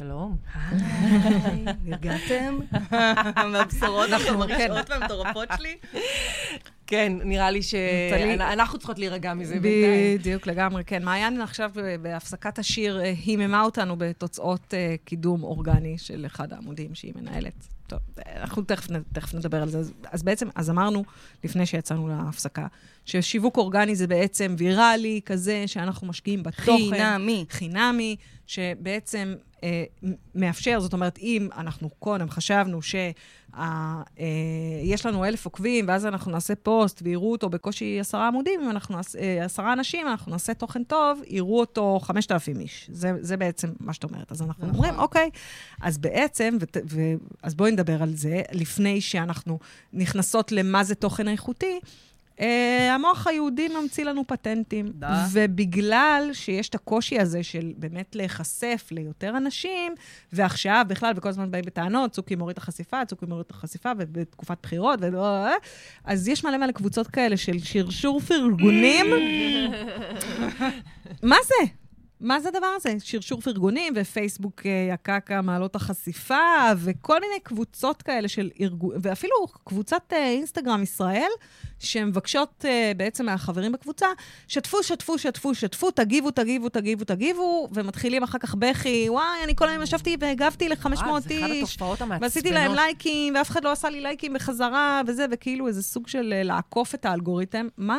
B: שלום.
D: היי, הגעתם? מהבשורות
B: כן.
D: המרעישות והמטורפות שלי?
B: כן, נראה לי שאנחנו צריכות להירגע מזה בינתיים.
C: בדיוק, לגמרי, כן. מעיין עכשיו אה, בהפסקת השיר אה, היממה אותנו בתוצאות אה, קידום אורגני של אחד העמודים שהיא מנהלת. טוב, אנחנו תכף, תכף נדבר על זה. אז, אז בעצם, אז אמרנו, לפני שיצאנו להפסקה, ששיווק אורגני זה בעצם ויראלי כזה, שאנחנו משקיעים בתוכן.
D: חינמי.
C: חינמי, שבעצם אה, מאפשר, זאת אומרת, אם אנחנו קודם חשבנו אה, יש לנו אלף עוקבים, ואז אנחנו נעשה פוסט ויראו אותו בקושי עשרה עמודים, אם אנחנו נעשה, אה, עשרה אנשים, אנחנו נעשה תוכן טוב, יראו אותו חמשת אלפים איש. זה, זה בעצם מה שאת אומרת. אז אנחנו
D: נכון.
C: אומרים, אוקיי, אז בעצם, ות, ו, אז בואי נדבר על זה, לפני שאנחנו נכנסות למה זה תוכן איכותי. Uh, המוח היהודי ממציא לנו פטנטים.
D: דה.
C: ובגלל שיש את הקושי הזה של באמת להיחשף ליותר אנשים, ועכשיו בכלל, וכל הזמן באים בטענות, צוקי מוריד את החשיפה, צוקי מוריד את החשיפה, ובתקופת בחירות, ולא... אז יש מלא מלא קבוצות כאלה של שרשור פרגונים. מה זה? מה זה הדבר הזה? שרשור פרגונים ופייסבוק אה, הקקה מעלות החשיפה, וכל מיני קבוצות כאלה של ארגון, ואפילו קבוצת אה, אינסטגרם ישראל, שמבקשות אה, בעצם מהחברים בקבוצה, שתפו, שתפו, שתפו, שתפו, תגיבו, תגיבו, תגיבו, תגיבו, ומתחילים אחר כך בכי, וואי, אני כל היום ישבתי והגבתי ל-500
B: וואו, זה אחת
C: איש. ועשיתי להם לייקים, ואף אחד לא עשה לי לייקים בחזרה, וזה, וכאילו איזה סוג של לעקוף את האלגוריתם. מה?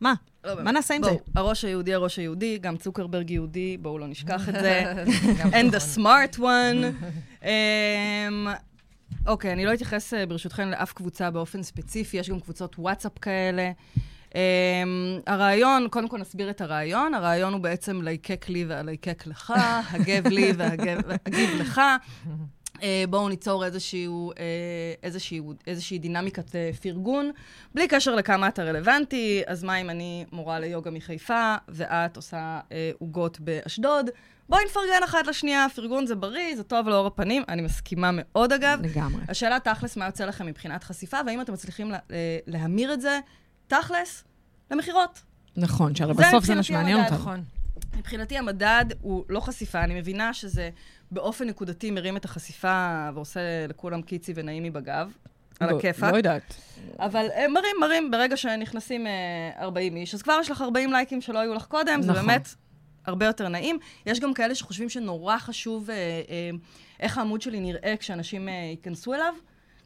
C: מה?
D: לא,
C: מה נעשה עם זה?
D: הראש היהודי, הראש היהודי, גם צוקרברג יהודי, בואו לא נשכח את זה. And the
B: נכון.
D: smart one. אמ, אוקיי, אני לא אתייחס אה, ברשותכם לאף קבוצה באופן ספציפי, יש גם קבוצות וואטסאפ כאלה. Um, הרעיון, קודם כל נסביר את הרעיון. הרעיון הוא בעצם ליקק לי והליקק לך, הגב לי והגיב לך. Uh, בואו ניצור איזשהו, uh, איזשהו, איזושהי דינמיקת uh, פרגון, בלי קשר לכמה אתה רלוונטי. אז מה אם אני מורה ליוגה מחיפה, ואת עושה אה, עוגות באשדוד? בואי נפרגן אחת לשנייה, פרגון זה בריא, זה טוב לאור הפנים. אני מסכימה מאוד, אגב.
C: לגמרי.
D: השאלה תכלס, מה יוצא לכם מבחינת חשיפה, והאם אתם מצליחים לה, אה, להמיר את זה, תכלס, למכירות.
C: נכון, שהרי בסוף זה מה שמעניין אותנו.
B: נכון.
D: מבחינתי המדד הוא לא חשיפה, אני מבינה שזה באופן נקודתי מרים את החשיפה ועושה לכולם קיצי ונעימי בגב, על
C: לא-
D: הכיפאק.
C: לא יודעת.
D: אבל אה, מרים, מרים, ברגע שנכנסים אה, 40 איש, אז כבר יש לך 40 לייקים שלא היו לך קודם, זה
C: נכון.
D: באמת הרבה יותר נעים. יש גם כאלה שחושבים שנורא חשוב אה, אה, איך העמוד שלי נראה כשאנשים אה, ייכנסו אליו.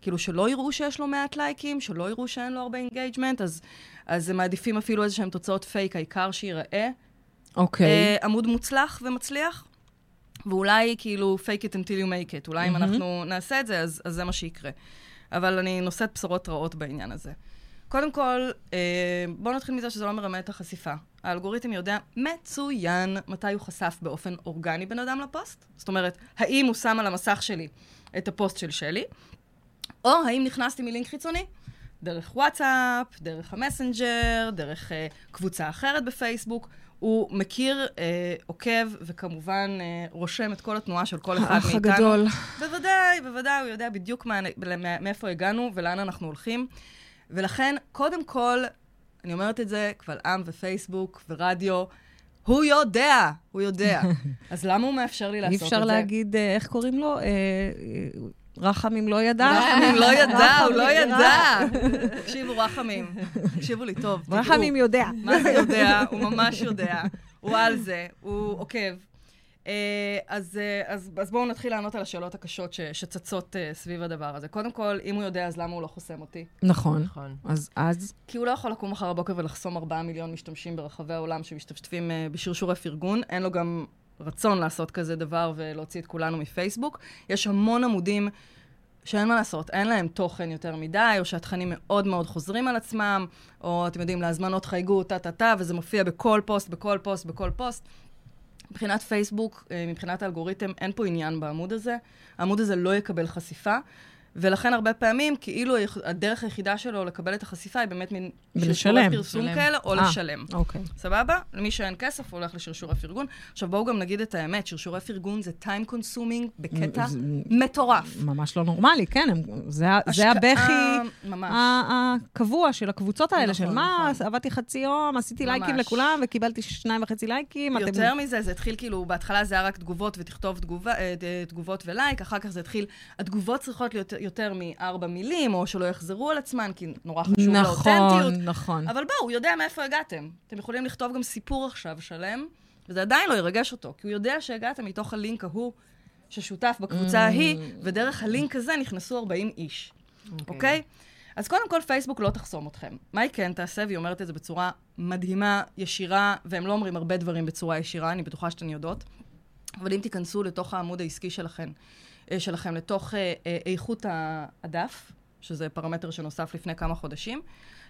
D: כאילו שלא יראו שיש לו מעט לייקים, שלא יראו שאין לו הרבה engagement, אז, אז הם מעדיפים אפילו איזה שהם תוצאות פייק, העיקר שייראה.
C: אוקיי.
D: אה, עמוד מוצלח ומצליח, ואולי כאילו fake it until you make it. אולי אם
C: מהמם.
D: אנחנו נעשה את זה, אז, אז זה מה שיקרה. אבל אני נושאת בשורות רעות בעניין הזה. קודם כל, אה, בואו נתחיל מזה שזה לא מרים את החשיפה. האלגוריתם יודע מצוין מתי הוא חשף באופן אורגני בן אדם לפוסט. זאת אומרת, האם הוא שם על המסך שלי את הפוסט של שלי, או האם נכנסתי מלינק חיצוני, דרך וואטסאפ, דרך המסנג'ר, דרך אה, קבוצה אחרת בפייסבוק. הוא מכיר, אה, עוקב, וכמובן אה, רושם את כל התנועה של כל אחד
C: האח
D: מאיתנו.
C: הגדול.
D: בוודאי, בוודאי, הוא יודע בדיוק מה, מה, מאיפה הגענו ולאן אנחנו הולכים. ולכן, קודם כל, אני אומרת את זה קבל עם ופייסבוק ורדיו, הוא יודע, הוא יודע. אז למה הוא מאפשר לי
C: אי
D: לעשות את זה?
C: אפשר להגיד, אה, איך קוראים לו? רחמים לא ידע?
D: רחמים לא ידע, הוא לא ידע. תקשיבו, רחמים, תקשיבו לי טוב, תדעו.
C: רחמים יודע.
D: מה זה יודע? הוא ממש יודע. הוא על זה, הוא עוקב. אה, אז, אה, אז, אז בואו נתחיל לענות על השאלות הקשות ש, שצצות אה, סביב הדבר הזה. קודם כל, אם הוא יודע, אז למה הוא לא חוסם אותי?
C: נכון.
B: נכון.
C: אז אז,
D: כי הוא לא יכול לקום מחר בבוקר ולחסום 4 מיליון משתמשים ברחבי העולם שמשתתפים בשרשורי פרגון. אין לו גם רצון לעשות כזה דבר ולהוציא את כולנו מפייסבוק. יש המון עמודים שאין מה לעשות, אין להם תוכן יותר מדי, או שהתכנים מאוד מאוד חוזרים על עצמם, או אתם יודעים, להזמנות חייגו, טה-טה-טה, וזה מופיע בכל פוסט, בכל פוסט, בכל פוסט. מבחינת פייסבוק, אה, מבחינת האלגוריתם, אין פה עניין בעמוד הזה. העמוד הזה לא יקבל חשיפה. ולכן הרבה פעמים, כאילו הדרך היחידה שלו לקבל את החשיפה היא באמת מין...
C: ולשלם.
D: פרסום כאלה, או אה, אה, לשלם.
C: אוקיי.
D: סבבה? למי שאין כסף, הולך לשרשורי פרגון. עכשיו, בואו גם נגיד את האמת, שרשורי פרגון זה time consuming בקטע זה... מטורף.
C: ממש לא נורמלי, כן. הם, זה, השק... זה הבכי הקבוע של הקבוצות האלה, נכון, של מה, נכון. עבדתי חצי יום, עשיתי ממש. לייקים לכולם, וקיבלתי שניים וחצי לייקים.
D: יותר אתם... מזה, זה התחיל כאילו, בהתחלה זה היה רק תגובות ותכתוב תגובה, אה, תגובות ולייק, אחר כך זה התחיל, התגובות צריכות להיות יותר מארבע מילים, או שלא יחזרו על עצמן, כי נורא חשוב נכון, לאותנטיות.
C: נכון, נכון.
D: אבל בואו, הוא יודע מאיפה הגעתם. אתם יכולים לכתוב גם סיפור עכשיו שלם, וזה עדיין לא ירגש אותו, כי הוא יודע שהגעתם מתוך הלינק ההוא ששותף בקבוצה mm. ההיא, ודרך הלינק הזה נכנסו 40 איש, אוקיי? Okay. אוקיי? Okay? אז קודם כל, פייסבוק לא תחסום אתכם. מה היא כן תעשה? והיא אומרת את זה בצורה מדהימה, ישירה, והם לא אומרים הרבה דברים בצורה ישירה, אני בטוחה שאתן יודעות. אבל אם תיכנסו לתוך העמוד העסקי שלכם, שלכם לתוך אה, אה, איכות הדף, שזה פרמטר שנוסף לפני כמה חודשים.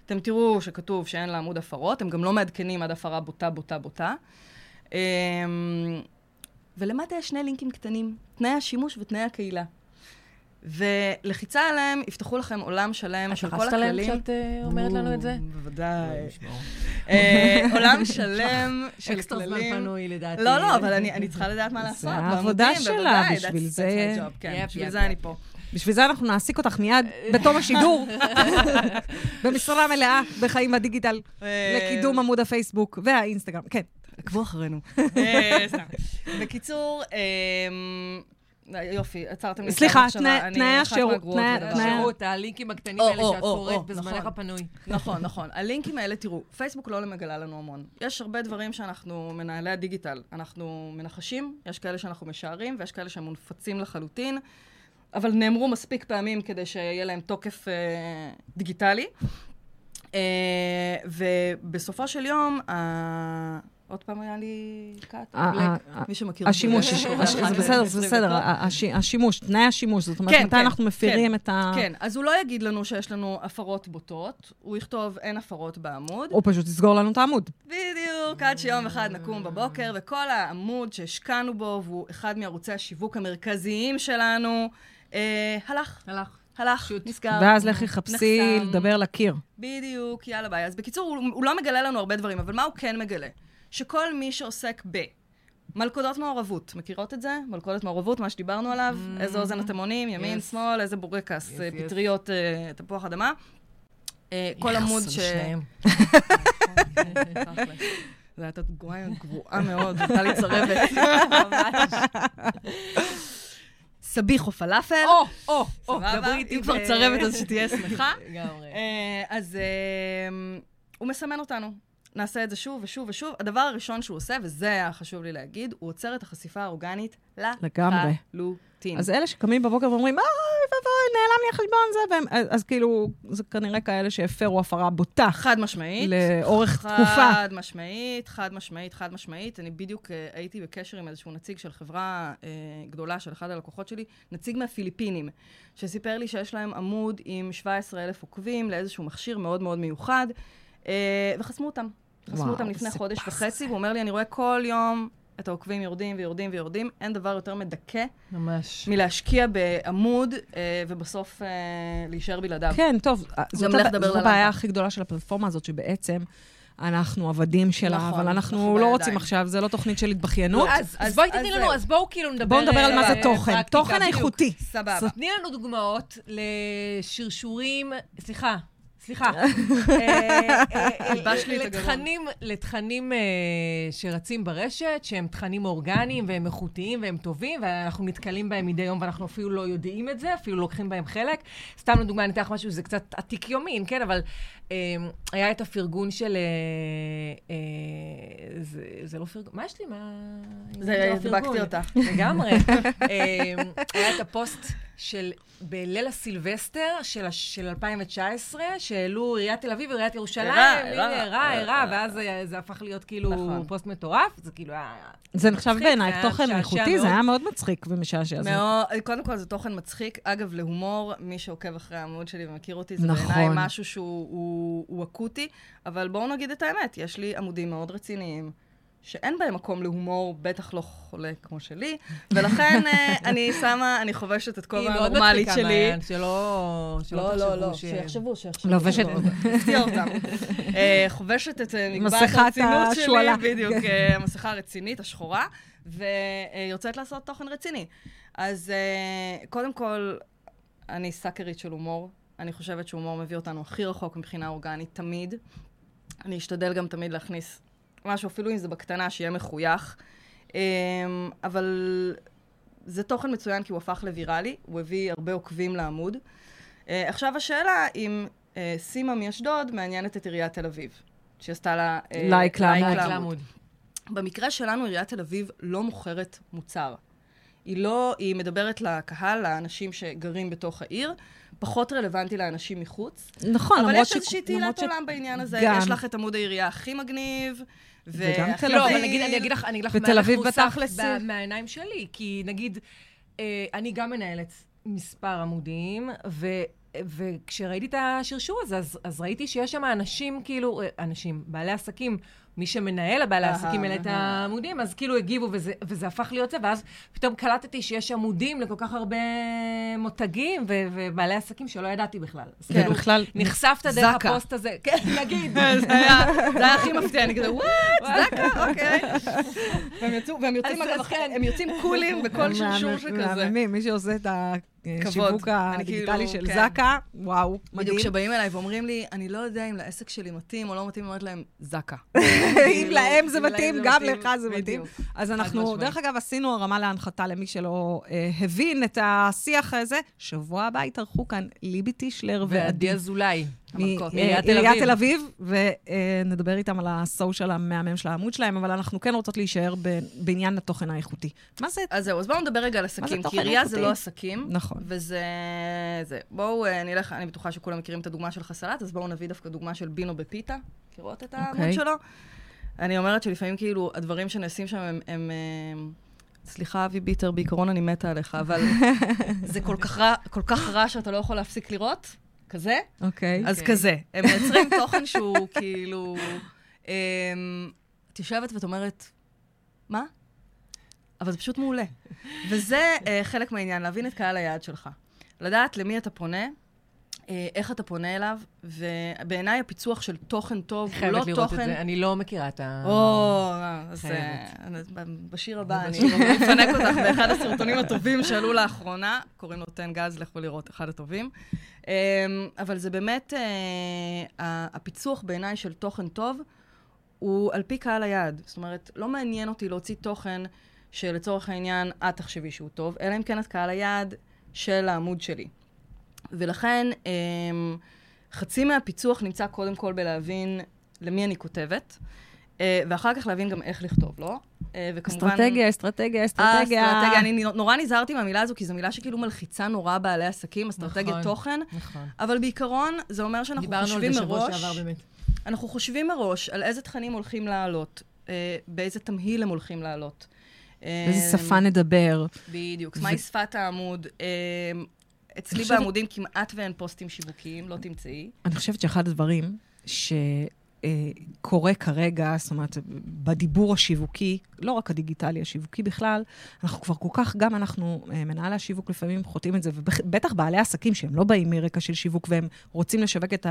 D: אתם תראו שכתוב שאין לעמוד הפרות, הם גם לא מעדכנים עד הפרה בוטה, בוטה, בוטה. אמ, ולמטה יש שני לינקים קטנים, תנאי השימוש ותנאי הקהילה. ולחיצה עליהם, יפתחו לכם עולם שלם של כל הכללים.
B: את לחצת להם כשאת אומרת לנו את זה?
D: בוודאי. אה, עולם שלם של כללים.
B: אקסטרה זמן פנוי, לדעתי.
D: לא, לא, אבל אני צריכה לדעת מה לעשות.
C: זה העבודה שלה, בשביל זה...
D: כן, בשביל זה אני פה.
C: בשביל זה אנחנו נעסיק אותך מיד בתום השידור, במשרה מלאה בחיים בדיגיטל, אה, לקידום עמוד הפייסבוק והאינסטגרם. כן, עקבו אחרינו.
D: אה, בקיצור, יופי, עצרתם לי.
C: סליחה, תנאי השירות.
B: תנאי השירות, הלינקים הקטנים האלה שאת קוראת בזמנך נכון. הפנוי.
D: נכון, נכון. הלינקים האלה, תראו, פייסבוק לא מגלה לנו המון. יש הרבה דברים שאנחנו, מנהלי הדיגיטל, אנחנו מנחשים, יש כאלה שאנחנו משערים, ויש כאלה שהם מונפצים לחלוטין, אבל נאמרו מספיק פעמים כדי שיהיה להם תוקף אה, דיגיטלי. אה, ובסופו של יום, עוד פעם היה לי קאט, מי שמכיר.
C: השימוש, זה בסדר, זה בסדר, השימוש, תנאי השימוש, זאת אומרת, כן, מתי כן, אנחנו מפירים
D: כן,
C: את ה...
D: כן, אז הוא לא יגיד לנו שיש לנו הפרות בוטות, הוא יכתוב אין הפרות בעמוד.
C: הוא פשוט יסגור לנו את העמוד.
D: בדיוק, עד שיום אחד נקום בבוקר, וכל העמוד שהשקענו בו, והוא אחד מערוצי השיווק המרכזיים שלנו, אה, הלך.
B: הלך.
D: הלך, נסגר.
C: ואז לכי חפשי לדבר לקיר.
D: בדיוק, יאללה ביי. אז בקיצור, הוא, הוא לא מגלה לנו הרבה דברים, אבל מה הוא כן מגלה? שכל מי שעוסק ב... מלכודות מעורבות, מכירות את זה? מלכודת מעורבות, מה שדיברנו עליו, mm-hmm. איזה אוזן אתם עונים, ימין, yes. שמאל, איזה בורקס, yes, yes. פטריות, uh, תפוח אדמה. Uh, כל עמוד ש... זו הייתה גרועה מאוד, הייתה לי צרבת. סביח או פלאפל.
B: או, או, או, דברי
D: איתי. אם כבר צרבת אז שתהיה שמחה. לגמרי. אז הוא מסמן אותנו. נעשה את זה שוב ושוב ושוב. הדבר הראשון שהוא עושה, וזה היה חשוב לי להגיד, הוא עוצר את החשיפה האורגנית לחלוטין.
C: אז אלה שקמים בבוקר ואומרים, אוי ואבוי, נעלם לי החשבון זה, והם, אז כאילו, זה כנראה כאלה שהפרו הפרה בוטה.
D: חד משמעית.
C: לאורך
D: חד
C: תקופה.
D: חד משמעית, חד משמעית, חד משמעית. אני בדיוק uh, הייתי בקשר עם איזשהו נציג של חברה uh, גדולה של אחד הלקוחות שלי, נציג מהפיליפינים, שסיפר לי שיש להם עמוד עם 17,000 עוקבים לאיזשהו מכשיר מאוד מאוד מיוחד. אה, וחסמו אותם. חסמו אותם לפני חודש וחצי, והוא אומר לי, אני רואה כל יום את העוקבים יורדים ויורדים ויורדים. אין דבר יותר מדכא
B: ממש.
D: מלהשקיע בעמוד, אה, ובסוף אה, להישאר בלעדיו.
C: כן, טוב, זאת הבעיה הכי גדולה של הפלטפורמה הזאת, שבעצם... אנחנו עבדים שלה, נכון, אבל אנחנו לא רוצים עכשיו, זה לא תוכנית של התבכיינות.
B: אז, אז בואי תתני לנו, אז בואו כאילו נדבר...
C: בואו נדבר על מה זה תוכן, תוכן איכותי.
D: סבבה.
B: תני לנו דוגמאות לשרשורים, סליחה, סליחה. אה, אה, לתכנים, לתכנים אה, שרצים ברשת, שהם תכנים אורגניים והם איכותיים והם טובים, ואנחנו נתקלים בהם מדי יום ואנחנו אפילו לא יודעים את זה, אפילו לוקחים בהם חלק. סתם לדוגמה, אני אתן לך משהו, זה קצת עתיק יומין, כן? אבל היה את הפרגון של... זה לא פרגון, מה יש לי? מה...
D: זה, הדבקתי אותך.
B: לגמרי. היה את הפוסט... של, בליל הסילבסטר של, הש- של 2019, שהעלו עיריית תל אביב ועיריית ירושלים.
D: ערה,
B: הנה,
D: ערה.
B: ערה, ערה, ואז זה, זה הפך להיות כאילו
D: נכון.
B: פוסט מטורף, זה כאילו היה...
C: זה נחשב
B: היה
C: תוכן איכותי. זה היה מאוד מצחיק ומשעשע.
D: קודם כל זה תוכן מצחיק. אגב, להומור, מי שעוקב אחרי העמוד שלי ומכיר אותי, זה
C: נכון.
D: בעיניי משהו שהוא הוא, הוא אקוטי, אבל בואו נגיד את האמת, יש לי עמודים מאוד רציניים. שאין בהם מקום להומור, בטח לא חולה כמו שלי, ולכן אה, אני שמה, אני חובשת את
B: היא
D: כובע
B: מאוד
D: הנורמלית
B: מצחיקה,
D: שלי.
B: מעיין, שלא שלא
D: לא, לא, לא,
B: תחשבו ש...
D: שיחשבו, שיחשבו.
C: לובשת-
D: הפתיע אותם. אה, חובשת את אה, מגבעת
C: מסכת
D: הרצינות שלי. בדיוק, המסכה הרצינית, השחורה, ויוצאת לעשות תוכן רציני. אז קודם כל, אני סאקרית של הומור. אני חושבת שהומור מביא אותנו הכי רחוק מבחינה אורגנית, תמיד. אני אשתדל גם תמיד להכניס משהו, אפילו אם זה בקטנה, שיהיה מחוייך. אה, אבל זה תוכן מצוין כי הוא הפך לוויראלי, הוא הביא הרבה עוקבים לעמוד. אה, עכשיו השאלה אם אה, סימה מאשדוד מעניינת את עיריית תל אביב, שעשתה לה אה,
C: לייק. לעמוד.
D: במקרה שלנו עיריית תל אביב לא מוכרת מוצר. היא לא, היא מדברת לקהל, לאנשים שגרים בתוך העיר, פחות רלוונטי לאנשים מחוץ.
C: נכון,
D: אבל
C: למרות
D: יש איזושהי תהילת
C: ש-
D: עולם בעניין הזה.
C: גם.
D: יש לך את עמוד העירייה הכי מגניב,
C: וגם
D: והכי
C: תל
B: לא,
C: אביב.
B: אבל נגיד, אני אגיד לך, אני אגיד לך
C: ותל
B: מה
C: אביב בתכלס-
B: מהעיניים שלי, כי נגיד, אה, אני גם מנהלת מספר עמודים, ו... וכשראיתי את השרשור הזה, אז, אז ראיתי שיש שם אנשים, כאילו, אה, אנשים, בעלי עסקים, מי שמנהל הבעלי
D: אהה,
B: העסקים האלה את. העמודים, אז כאילו הגיבו, וזה, וזה הפך להיות זה, ואז פתאום קלטתי שיש עמודים לכל כך הרבה מותגים ו- ובעלי עסקים שלא ידעתי בכלל. אז
C: כן,
B: כאילו,
C: בכלל,
B: נחשפת דרך
D: זקה.
B: הפוסט הזה. כן, נגיד.
D: זה היה זה היה הכי מפתיע, אני כזה, וואט, זקה, אוקיי. והם יוצאים, אגב,
B: כן.
D: הם יוצאים קולים בכל שרשור שכזה.
C: מהממים, מי שעושה את השיווק
D: אני
C: הדיגיטלי
D: כאילו,
C: של
D: כן.
C: זקה, וואו,
D: בדיוק
C: מדהים.
D: כשבאים אליי ואומרים לי, אני לא יודע אם לעסק שלי מתאים או לא מתאים, אני אומרת להם, זקה.
C: אם להם זה מתאים, גם לך זה מתאים. אז אנחנו. דרך אגב, עשינו הרמה להנחתה למי שלא אה, הבין את השיח הזה. שבוע הבא יתארחו כאן ליבי טישלר
B: ועדי אזולאי.
C: מעיריית תל אביב, ונדבר איתם על הסושיאל המהמם של העמוד שלהם, אבל אנחנו כן רוצות להישאר בעניין התוכן האיכותי. מה זה?
D: אז זהו, אז בואו נדבר רגע על עסקים, כי עירייה זה? לא עסקים.
C: נכון.
D: וזה... זה. בואו אה, נלך, אני בטוחה שכולם מכירים את הדוגמה של חסלת, אז בואו נביא דווקא דוגמה של בינו בפיתה. מכירות את העמוד
C: אוקיי.
D: שלו? אני אומרת שלפעמים כאילו, הדברים שנעשים שם הם... הם אה, סליחה, אבי ביטר, בעיקרון אני מתה עליך, אבל זה כל כך רע, כל כך רע שאתה לא יכול להפסיק לראות, כזה.
C: אוקיי.
D: אז
B: אוקיי.
D: כזה. הם מייצרים תוכן שהוא כאילו... אמ, את יושבת ואת אומרת, מה? אבל זה פשוט מעולה. וזה אה, חלק מהעניין, להבין את קהל היעד שלך. לדעת למי אתה פונה, איך אתה פונה אליו, ובעיניי הפיצוח של תוכן טוב הוא לא
B: חייבת לראות את
D: תוכן...
B: זה. אני לא מכירה את ה...
D: או, אז אה, בשיר הבא אני אפנק אותך באחד הסרטונים הטובים שעלו לאחרונה, קוראים לו תן גז, לכו לראות, אחד הטובים. אמ, אבל זה באמת, אה, הפיצוח בעיניי של תוכן טוב, הוא על פי קהל היעד. זאת אומרת, לא מעניין אותי להוציא תוכן שלצורך העניין את תחשבי שהוא טוב, אלא אם כן את קהל היעד של העמוד שלי. ולכן, אמ, חצי מהפיצוח נמצא קודם כל בלהבין למי אני כותבת, אה, ואחר כך להבין גם איך לכתוב, לא? אה, וכמובן...
C: אסטרטגיה, אסטרטגיה,
D: אה,
C: אסטרטגיה.
D: אסטרטגיה. אני נורא נזהרתי מהמילה הזו, כי זו מילה שכאילו מלחיצה נורא בעלי עסקים, אסטרטגיית
B: נכון.
D: תוכן,
B: נכון.
D: אבל בעיקרון זה אומר שאנחנו
B: דיברנו על
D: חושבים
B: זה שבוע
D: מראש,
B: שעבר באמת.
D: אנחנו חושבים מראש על איזה תכנים הולכים לעלות, באיזה תמהיל הם הולכים לעלות.
C: באיזה שפה נדבר.
D: בדיוק. מהי שפת העמוד? אצלי
C: חושבת-
D: בעמודים כמעט ואין פוסטים שיווקיים, לא תמצאי.
C: אני חושבת שאחד הדברים שקורה כרגע, זאת אומרת, בדיבור השיווקי, לא רק הדיגיטלי, השיווקי בכלל, אנחנו כבר כל כך, גם אנחנו, אה, מנהלי השיווק לפעמים חוטאים את זה, ובטח בעלי עסקים שהם לא באים מרקע של שיווק והם רוצים לשווק את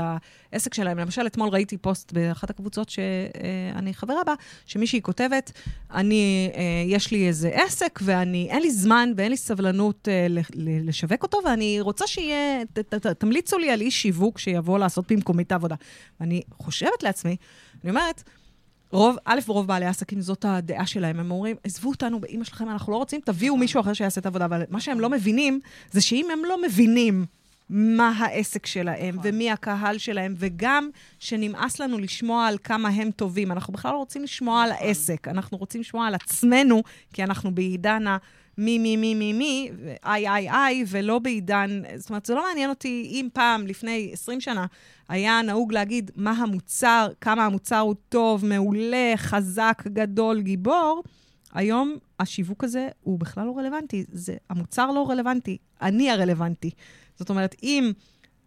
C: העסק שלהם. למשל, אתמול ראיתי פוסט באחת הקבוצות שאני חברה בה, שמישהי כותבת, אני, אה, יש לי איזה עסק ואני, אין לי זמן ואין לי סבלנות אה, לשווק אותו, ואני רוצה שיהיה, ת, ת, ת, תמליצו לי על איש שיווק שיבוא לעשות במקומי את העבודה. ואני חושבת לעצמי, אני אומרת, רוב, א', רוב בעלי העסקים, זאת הדעה שלהם. הם אומרים, עזבו אותנו באימא שלכם, אנחנו לא רוצים, תביאו מישהו אחר שיעשה את העבודה. אבל מה שהם לא מבינים, זה שאם הם לא מבינים מה העסק שלהם, ומי הקהל שלהם, וגם שנמאס לנו לשמוע על כמה הם טובים. אנחנו בכלל לא רוצים לשמוע על העסק, אנחנו רוצים לשמוע על עצמנו, כי אנחנו בעידן ה... מי, מי, מי, מי, מי, איי, איי, איי, ולא בעידן, זאת אומרת, זה לא מעניין אותי אם פעם, לפני 20 שנה, היה נהוג להגיד מה המוצר, כמה המוצר הוא טוב, מעולה, חזק, גדול, גיבור. היום השיווק הזה הוא בכלל לא רלוונטי. זה, המוצר לא רלוונטי, אני הרלוונטי. זאת אומרת, אם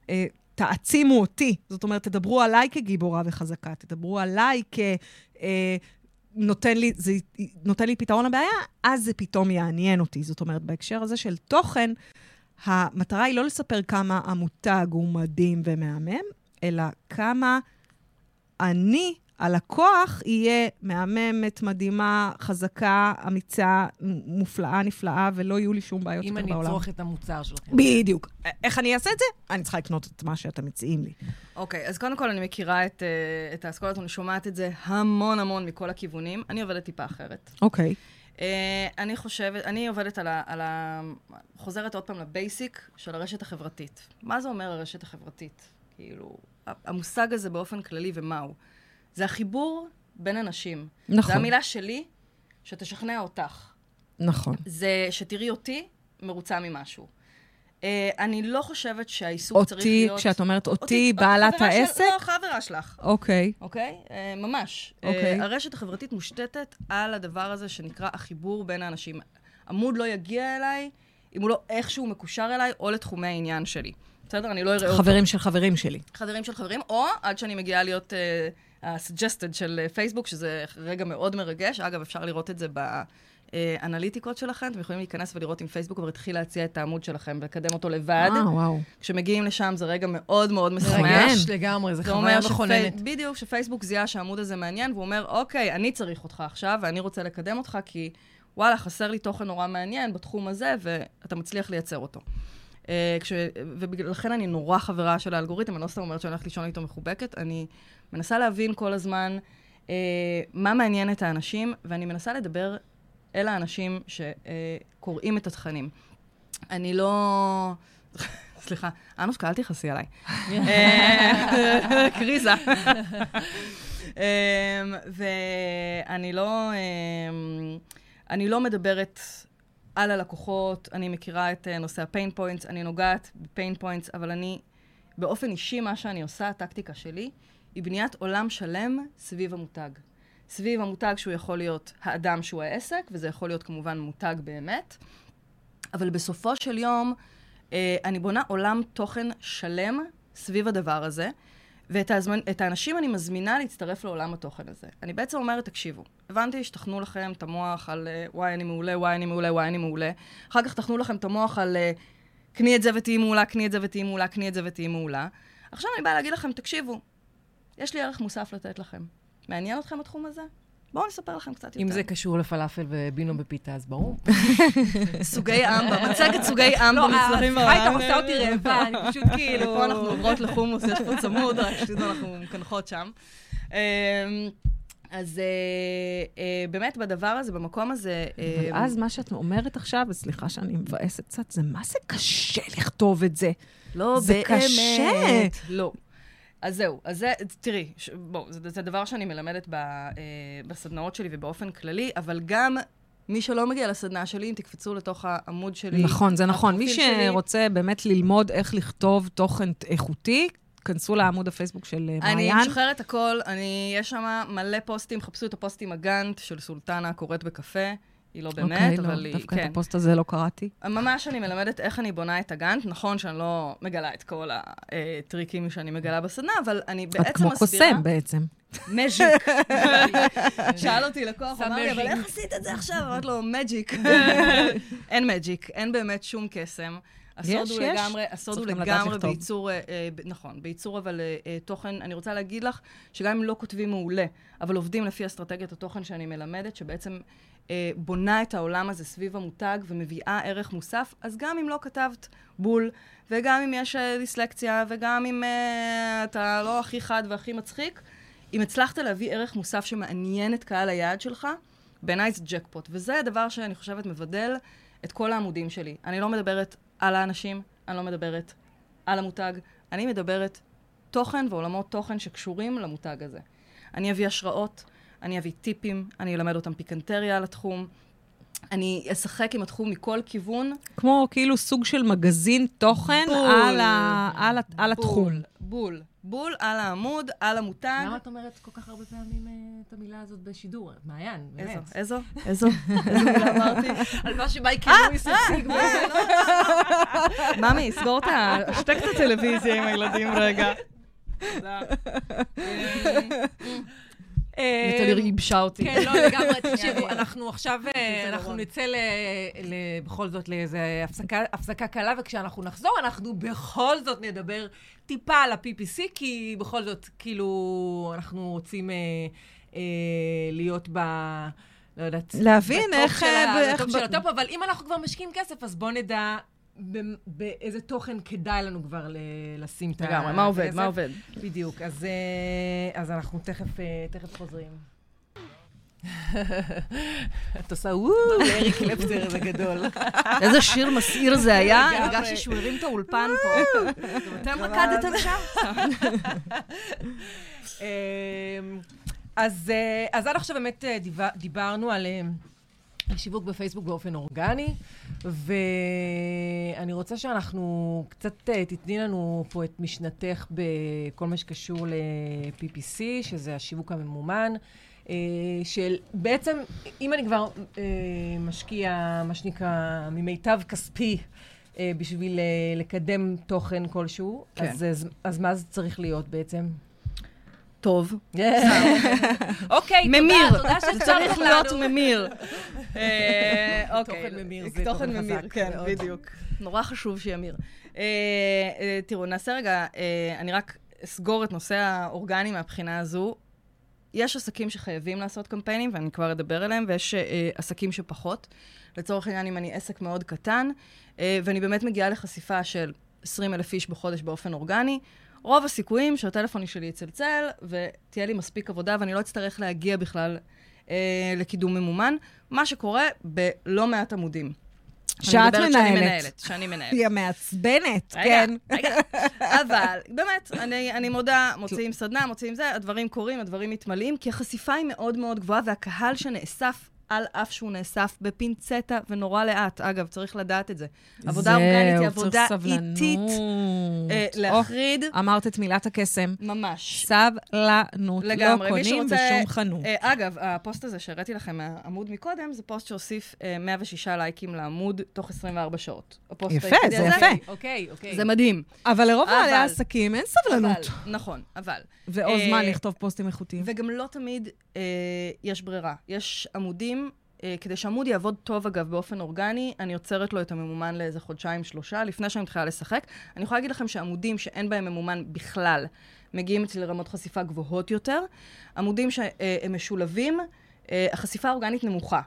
C: אה, תעצימו אותי, זאת אומרת, תדברו עליי כגיבורה וחזקה, תדברו עליי כ... אה, נותן לי, זה נותן לי פתרון לבעיה, אז זה פתאום יעניין אותי. זאת אומרת, בהקשר הזה של תוכן, המטרה היא לא לספר כמה המותג הוא מדהים ומהמם, אלא כמה אני, הלקוח, יהיה מהממת, מדהימה, חזקה, אמיצה, מופלאה, נפלאה, ולא יהיו לי שום בעיות יותר בעולם.
B: אם אני אצרוך את המוצר שלכם.
C: בדיוק. איך אני אעשה את זה? אני צריכה לקנות את מה שאתם מציעים לי.
D: אוקיי, okay, אז קודם כל אני מכירה את, uh, את האסכולות, אני שומעת את זה המון המון מכל הכיוונים. אני עובדת טיפה אחרת.
C: אוקיי. Okay.
D: Uh, אני חושבת, אני עובדת על ה, על ה... חוזרת עוד פעם לבייסיק של הרשת החברתית. מה זה אומר הרשת החברתית? כאילו, המושג הזה באופן כללי ומהו. זה החיבור בין אנשים.
C: נכון.
D: זו המילה שלי, שתשכנע אותך.
C: נכון.
D: זה שתראי אותי מרוצה ממשהו. Uh, אני לא חושבת שהעיסוק אותי, צריך להיות...
C: אותי, כשאת אומרת אותי, אותי בעלת העסק? של,
D: לא, חברה שלך.
C: אוקיי.
D: Okay. אוקיי? Okay? Uh, ממש.
C: אוקיי. Okay.
D: Uh, הרשת החברתית מושתתת על הדבר הזה שנקרא החיבור בין האנשים. עמוד לא יגיע אליי אם הוא לא איכשהו מקושר אליי או לתחומי העניין שלי. בסדר? אני לא אראה אותו.
C: חברים של חברים שלי.
D: חברים של חברים, או עד שאני מגיעה להיות ה-suggested של פייסבוק, שזה רגע מאוד מרגש. אגב, אפשר לראות את זה באנליטיקות שלכם. אתם יכולים להיכנס ולראות אם פייסבוק כבר התחיל להציע את העמוד שלכם ולקדם אותו לבד.
C: אה, וואו.
D: כשמגיעים לשם זה רגע מאוד מאוד משמח.
B: מרגש לגמרי, זה חוויה מכוננת.
D: שפי... בדיוק, שפייסבוק זיהה שהעמוד הזה מעניין, והוא אומר, אוקיי, אני צריך אותך עכשיו, ואני רוצה לקדם אותך, כי וואלה, חסר לי תוכן נורא מעניין בתחום הזה, ואתה מצליח לייצר אותו. אה, כש... ולכן אני נורא חברה של האלגוריתם, אני לא סתם אומרת שאני הולכת לישון איתו מחובקת, אני מנסה להבין כל הזמן אה, מה מעניין את האנשים, ואני מנסה לדבר אל האנשים שקוראים את התכנים. אני לא... סליחה, אנושקה, אל תכעסי עליי. אה, קריזה. אמ, ואני לא... אני לא מדברת על הלקוחות, אני מכירה את אה, נושא ה pain points, אני נוגעת ב pain points, אבל אני, באופן אישי, מה שאני עושה, הטקטיקה שלי, היא בניית עולם שלם סביב המותג. סביב המותג שהוא יכול להיות האדם שהוא העסק, וזה יכול להיות כמובן מותג באמת, אבל בסופו של יום, uh, אני בונה עולם תוכן שלם סביב הדבר הזה, ואת הזמן, האנשים אני מזמינה להצטרף לעולם התוכן הזה. אני בעצם אומרת, תקשיבו, הבנתי שתכנו לכם את המוח על uh, וואי אני מעולה, וואי אני מעולה, וואי אני מעולה. אחר כך תכנו לכם את המוח על uh, קני את זה ותהיי מעולה, קני את זה ותהיי מעולה, קני את זה ותהיי מעולה. עכשיו אני באה להגיד לכם, תקשיבו, יש לי ערך מוסף לתת לכם. מעניין אתכם התחום הזה? בואו נספר לכם קצת יותר.
B: אם זה קשור לפלאפל ובינו בפיתה, אז ברור.
D: סוגי אמבה, מצגת סוגי אמבה מצלחים
B: בעולם. לא, איתך עושה אותי רעבה, אני פשוט כאילו...
D: פה אנחנו עוברות לחומוס, יש פה צמוד, רק שתדעו, אנחנו מקנחות שם. אמ, אז אה, אה, באמת בדבר הזה, במקום הזה...
C: אבל אז מה שאת אומרת עכשיו, וסליחה שאני מבאסת קצת, זה מה זה קשה לכתוב את זה.
D: לא, באמת.
C: זה קשה.
D: לא. אז זהו, אז זה, תראי, ש, בואו, זה, זה דבר שאני מלמדת ב, אה, בסדנאות שלי ובאופן כללי, אבל גם מי שלא מגיע לסדנה שלי, אם תקפצו לתוך העמוד שלי...
C: נכון, זה נכון. מי שרוצה שלי, באמת ללמוד איך לכתוב תוכן איכותי, כנסו לעמוד הפייסבוק של אה, מעיין.
D: אני משחררת הכל, אני, יש שם מלא פוסטים, חפשו את הפוסטים הגאנט של סולטנה קוראת בקפה. היא לא באמת, okay, אוקיי, אבל לא, היא,
C: דווקא כן. את הפוסט הזה לא קראתי.
D: ממש אני מלמדת איך אני בונה את הגאנט. נכון שאני לא מגלה את כל הטריקים שאני מגלה בסדנה, אבל אני בעצם מסבירה...
C: את כמו קוסם בעצם.
D: magic. שאל אותי לקוח, אמר לי, אבל איך עשית את זה עכשיו? אמרתי לו, magic. אין magic, אין באמת שום קסם. הסוד הוא לגמרי, הסוד הוא לגמרי בייצור, אה, אה, נכון, בייצור אבל אה, תוכן. אני רוצה להגיד לך שגם אם לא כותבים מעולה, אבל עובדים לפי אסטרטגיית התוכן שאני מלמדת, שבעצם אה, בונה את העולם הזה סביב המותג ומביאה ערך מוסף, אז גם אם לא כתבת בול, וגם אם יש אה, דיסלקציה, וגם אם אה, אתה לא הכי חד והכי מצחיק, אם הצלחת להביא ערך מוסף שמעניין את קהל היעד שלך, בעיניי זה ג'קפוט. וזה הדבר שאני חושבת מבדל את כל העמודים שלי. אני לא מדברת על האנשים, אני לא מדברת על המותג, אני מדברת תוכן ועולמות תוכן שקשורים למותג הזה. אני אביא השראות, אני אביא טיפים, אני אלמד אותם פיקנטריה על התחום. אני אשחק עם התחום מכל כיוון.
C: כמו כאילו סוג של מגזין תוכן
D: בול.
C: על, ה, על, ה, על התחום.
D: בול, בול. בול על העמוד, על המותג.
B: למה את אומרת כל כך הרבה פעמים אה, את המילה הזאת בשידור? מעיין,
D: איזו,
B: באמת.
D: איזו, איזו, איזו מילה אמרתי?
B: על מה שמייקל לואיס הציג.
D: ממי, סגור את ה... השתק את הטלוויזיה עם הילדים רגע.
B: אה,
D: נטלי ייבשה אותי.
B: כן, לא, לגמרי, תקשיבו, אנחנו עכשיו, אה, אנחנו נצא בכל זאת לאיזו הפסקה- קלה, וכשאנחנו נחזור, אנחנו בכל זאת נדבר טיפה על ה-PPC, כי בכל זאת, כאילו, אנחנו רוצים אה, אה, להיות ב... לא יודעת.
C: להבין איך, אה,
B: בטופ של הטופ, אבל אם אנחנו כבר משקיעים כסף, אז בואו נדע באיזה תוכן כדאי לנו כבר לשים את ה...
D: לגמרי, מה עובד. מה עובד.
B: בדיוק, אז, אה, אז אנחנו תכף, אה, תכף חוזרים. את עושה וואו לאריק קלפטון, זה גדול.
D: איזה שיר מסעיר זה היה,
B: לגמרי.
D: הרגשתי שהוא הרים את האולפן פה. גם אתם רקדתם שם?
B: אז, אז עד עכשיו באמת דיבה- דיברנו על על שיווק בפייסבוק באופן אורגני, ואני רוצה שאנחנו קצת אה, תתני לנו פה את משנתך בכל מה שקשור ל-PPC, שזה השיווק הממומן. אה, של בעצם, אם אני כבר אה, משקיע, מה שנקרא, ממיטב כספי בשביל לקדם תוכן כלשהו,
D: כן.
B: אז, אז, אז מה זה צריך להיות בעצם?
D: טוב.
B: אוקיי,
D: ממיר.
B: תודה, תודה
D: זה
B: שהצטרפת
D: צריך להיות. ממיר. אה, אוקיי.
B: תוכן ממיר זה
D: תוכן ממיר,
B: חזק
D: כן. בדיוק. נורא חשוב שימיר. אה, אה, תראו, נעשה רגע, אני רק אסגור את נושא האורגני מהבחינה הזו. יש עסקים שחייבים לעשות קמפיינים, ואני כבר אדבר עליהם, ויש אה, עסקים שפחות. לצורך העניין, אם אני עסק מאוד קטן, אה, ואני באמת מגיעה לחשיפה של 20 אלף איש בחודש באופן אורגני, רוב הסיכויים שהטלפון שלי יצלצל, ותהיה לי מספיק עבודה, ואני לא אצטרך להגיע בכלל אה, לקידום ממומן, מה שקורה בלא מעט עמודים.
C: שאת
D: מדברת שאני
C: מנהלת.
D: מנהלת. שאני מנהלת.
C: היא המעצבנת, כן.
D: רגע. אבל, באמת, אני, אני מודה, מוציאים סדנה, מוציאים זה, הדברים קורים, הדברים מתמלאים, כי החשיפה היא מאוד מאוד גבוהה, והקהל שנאסף, על אף שהוא נאסף בפינצטה ונורא לאט. אגב, צריך לדעת את זה. עבודה אורגנית היא עבודה איטית, אה, להחריד,
C: אמרת את מילת הקסם.
D: ממש.
C: סבלנות.
D: לגמרי.
C: לא קונים
D: שרוצה-
C: בשום חנות.
D: אה, אגב, הפוסט הזה שהראיתי לכם מהעמוד מקודם, זה פוסט שהוסיף אה, 106 לייקים לעמוד תוך 24 שעות.
C: יפה, זה
D: הזה.
C: יפה.
B: אוקיי, אוקיי.
D: זה מדהים.
C: אבל לרוב בעלי העסקים אין סבלנות.
D: אבל, נכון, אבל.
C: ועוד
D: אה,
C: זמן לכתוב פוסטים איכותיים.
D: וגם לא תמיד אה, יש ברירה. יש עמודים, כדי שעמוד יעבוד טוב, אגב, באופן אורגני, אני עוצרת לו את הממומן לאיזה חודשיים-שלושה, לפני שאני מתחילה לשחק. אני יכולה להגיד לכם שעמודים שאין בהם ממומן בכלל, מגיעים אצלי לרמות חשיפה גבוהות יותר. עמודים שהם משולבים, אה, החשיפה האורגנית נמוכה.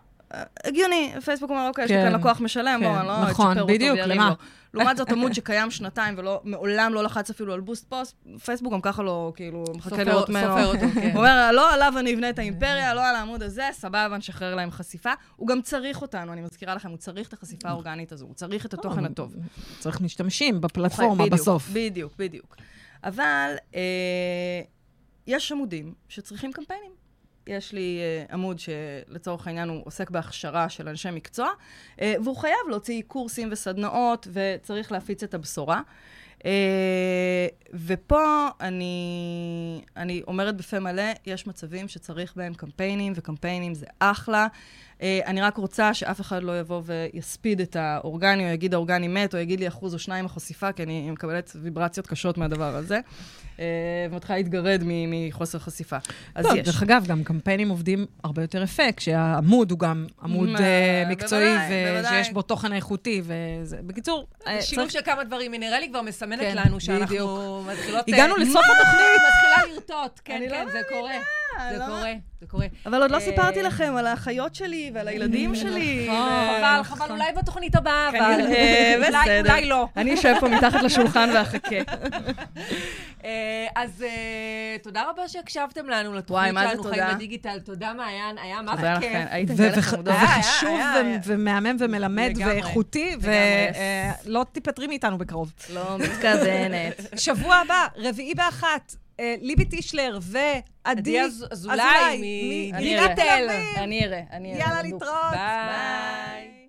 D: הגיוני, פייסבוק אומר, אוקיי, יש לי
C: כן,
D: כאן לקוח משלם,
C: כן,
D: בוא, אני לא
C: נכון,
D: אצ'פר אותו
C: בדיוק,
D: וירים
C: למה?
D: לו. לעומת זאת, עמוד שקיים שנתיים ומעולם לא לחץ אפילו על boost post, פייסבוק גם ככה לא, כאילו, מחכה
B: סופר-
D: לראות ממנו.
B: סופר אותו, כן.
D: הוא אומר, לא עליו אני אבנה את האימפריה, לא על העמוד הזה, סבבה, נשחרר להם חשיפה. הוא גם צריך אותנו, אני מזכירה לכם, הוא צריך את החשיפה האורגנית הזו, הוא צריך את התוכן הטוב.
C: צריך משתמשים בפלטפורמה בסוף.
D: בדיוק, בדיוק. אבל אה, יש עמודים שצריכים קמפיינים. יש לי אה, עמוד שלצורך העניין הוא עוסק בהכשרה של אנשי מקצוע, אה, והוא חייב להוציא קורסים וסדנאות, וצריך להפיץ את הבשורה. אה, ופה אני, אני אומרת בפה מלא, יש מצבים שצריך בהם קמפיינים, וקמפיינים זה אחלה. אה, אני רק רוצה שאף אחד לא יבוא ויספיד את האורגני, או יגיד האורגני מת, או יגיד לי אחוז או שניים החשיפה, כי אני מקבלת ויברציות קשות מהדבר הזה, אה, ומתחילה להתגרד מ- מחוסר חשיפה. אז
C: לא,
D: יש.
C: דרך אגב, גם קמפיינים עובדים הרבה יותר יפה, כשהעמוד הוא גם עמוד אה, מקצועי. ושיש בו תוכן איכותי, וזה... בקיצור,
B: שילוב של כמה דברים, היא נראה לי כבר מסמנת
C: כן,
B: לנו שאנחנו. מתחילות...
C: הגענו לסוף התוכנית.
B: מתחילה לרטוט, כן,
D: לא
B: כן, זה קורה. זה
D: לא
B: קורה, זה קורה.
D: אבל עוד לא
B: אה,
D: סיפרתי לכם על האחיות שלי ועל הילדים שלי.
C: נכון.
B: חבל, חבל, אולי בתוכנית הבאה, אבל...
D: כנראה,
B: אולי-
D: בסדר.
B: אולי לא.
D: אני אשב פה מתחת לשולחן ואחכה.
B: אה, אז אה, תודה רבה שהקשבתם לנו לתוכנית שלנו,
D: תודה?
B: חיים בדיגיטל. תודה, מעיין, היה מה זה כיף.
D: הייתם חמודות.
B: היה,
C: וחשוב ומהמם ומלמד ואיכותי. ולא תיפטרי מאיתנו בקרוב.
D: לא מתכוונת.
C: שבוע הבא, רביעי באחת, אה, ליבי טישלר עדי
B: עדי אז- אזולאי
C: אזולאי,
B: מ-
C: מ-
D: אני
C: דירת
D: אראה.
C: תל אביב.
D: אני אראה, אני אראה.
C: יאללה. להתראות.
B: ביי.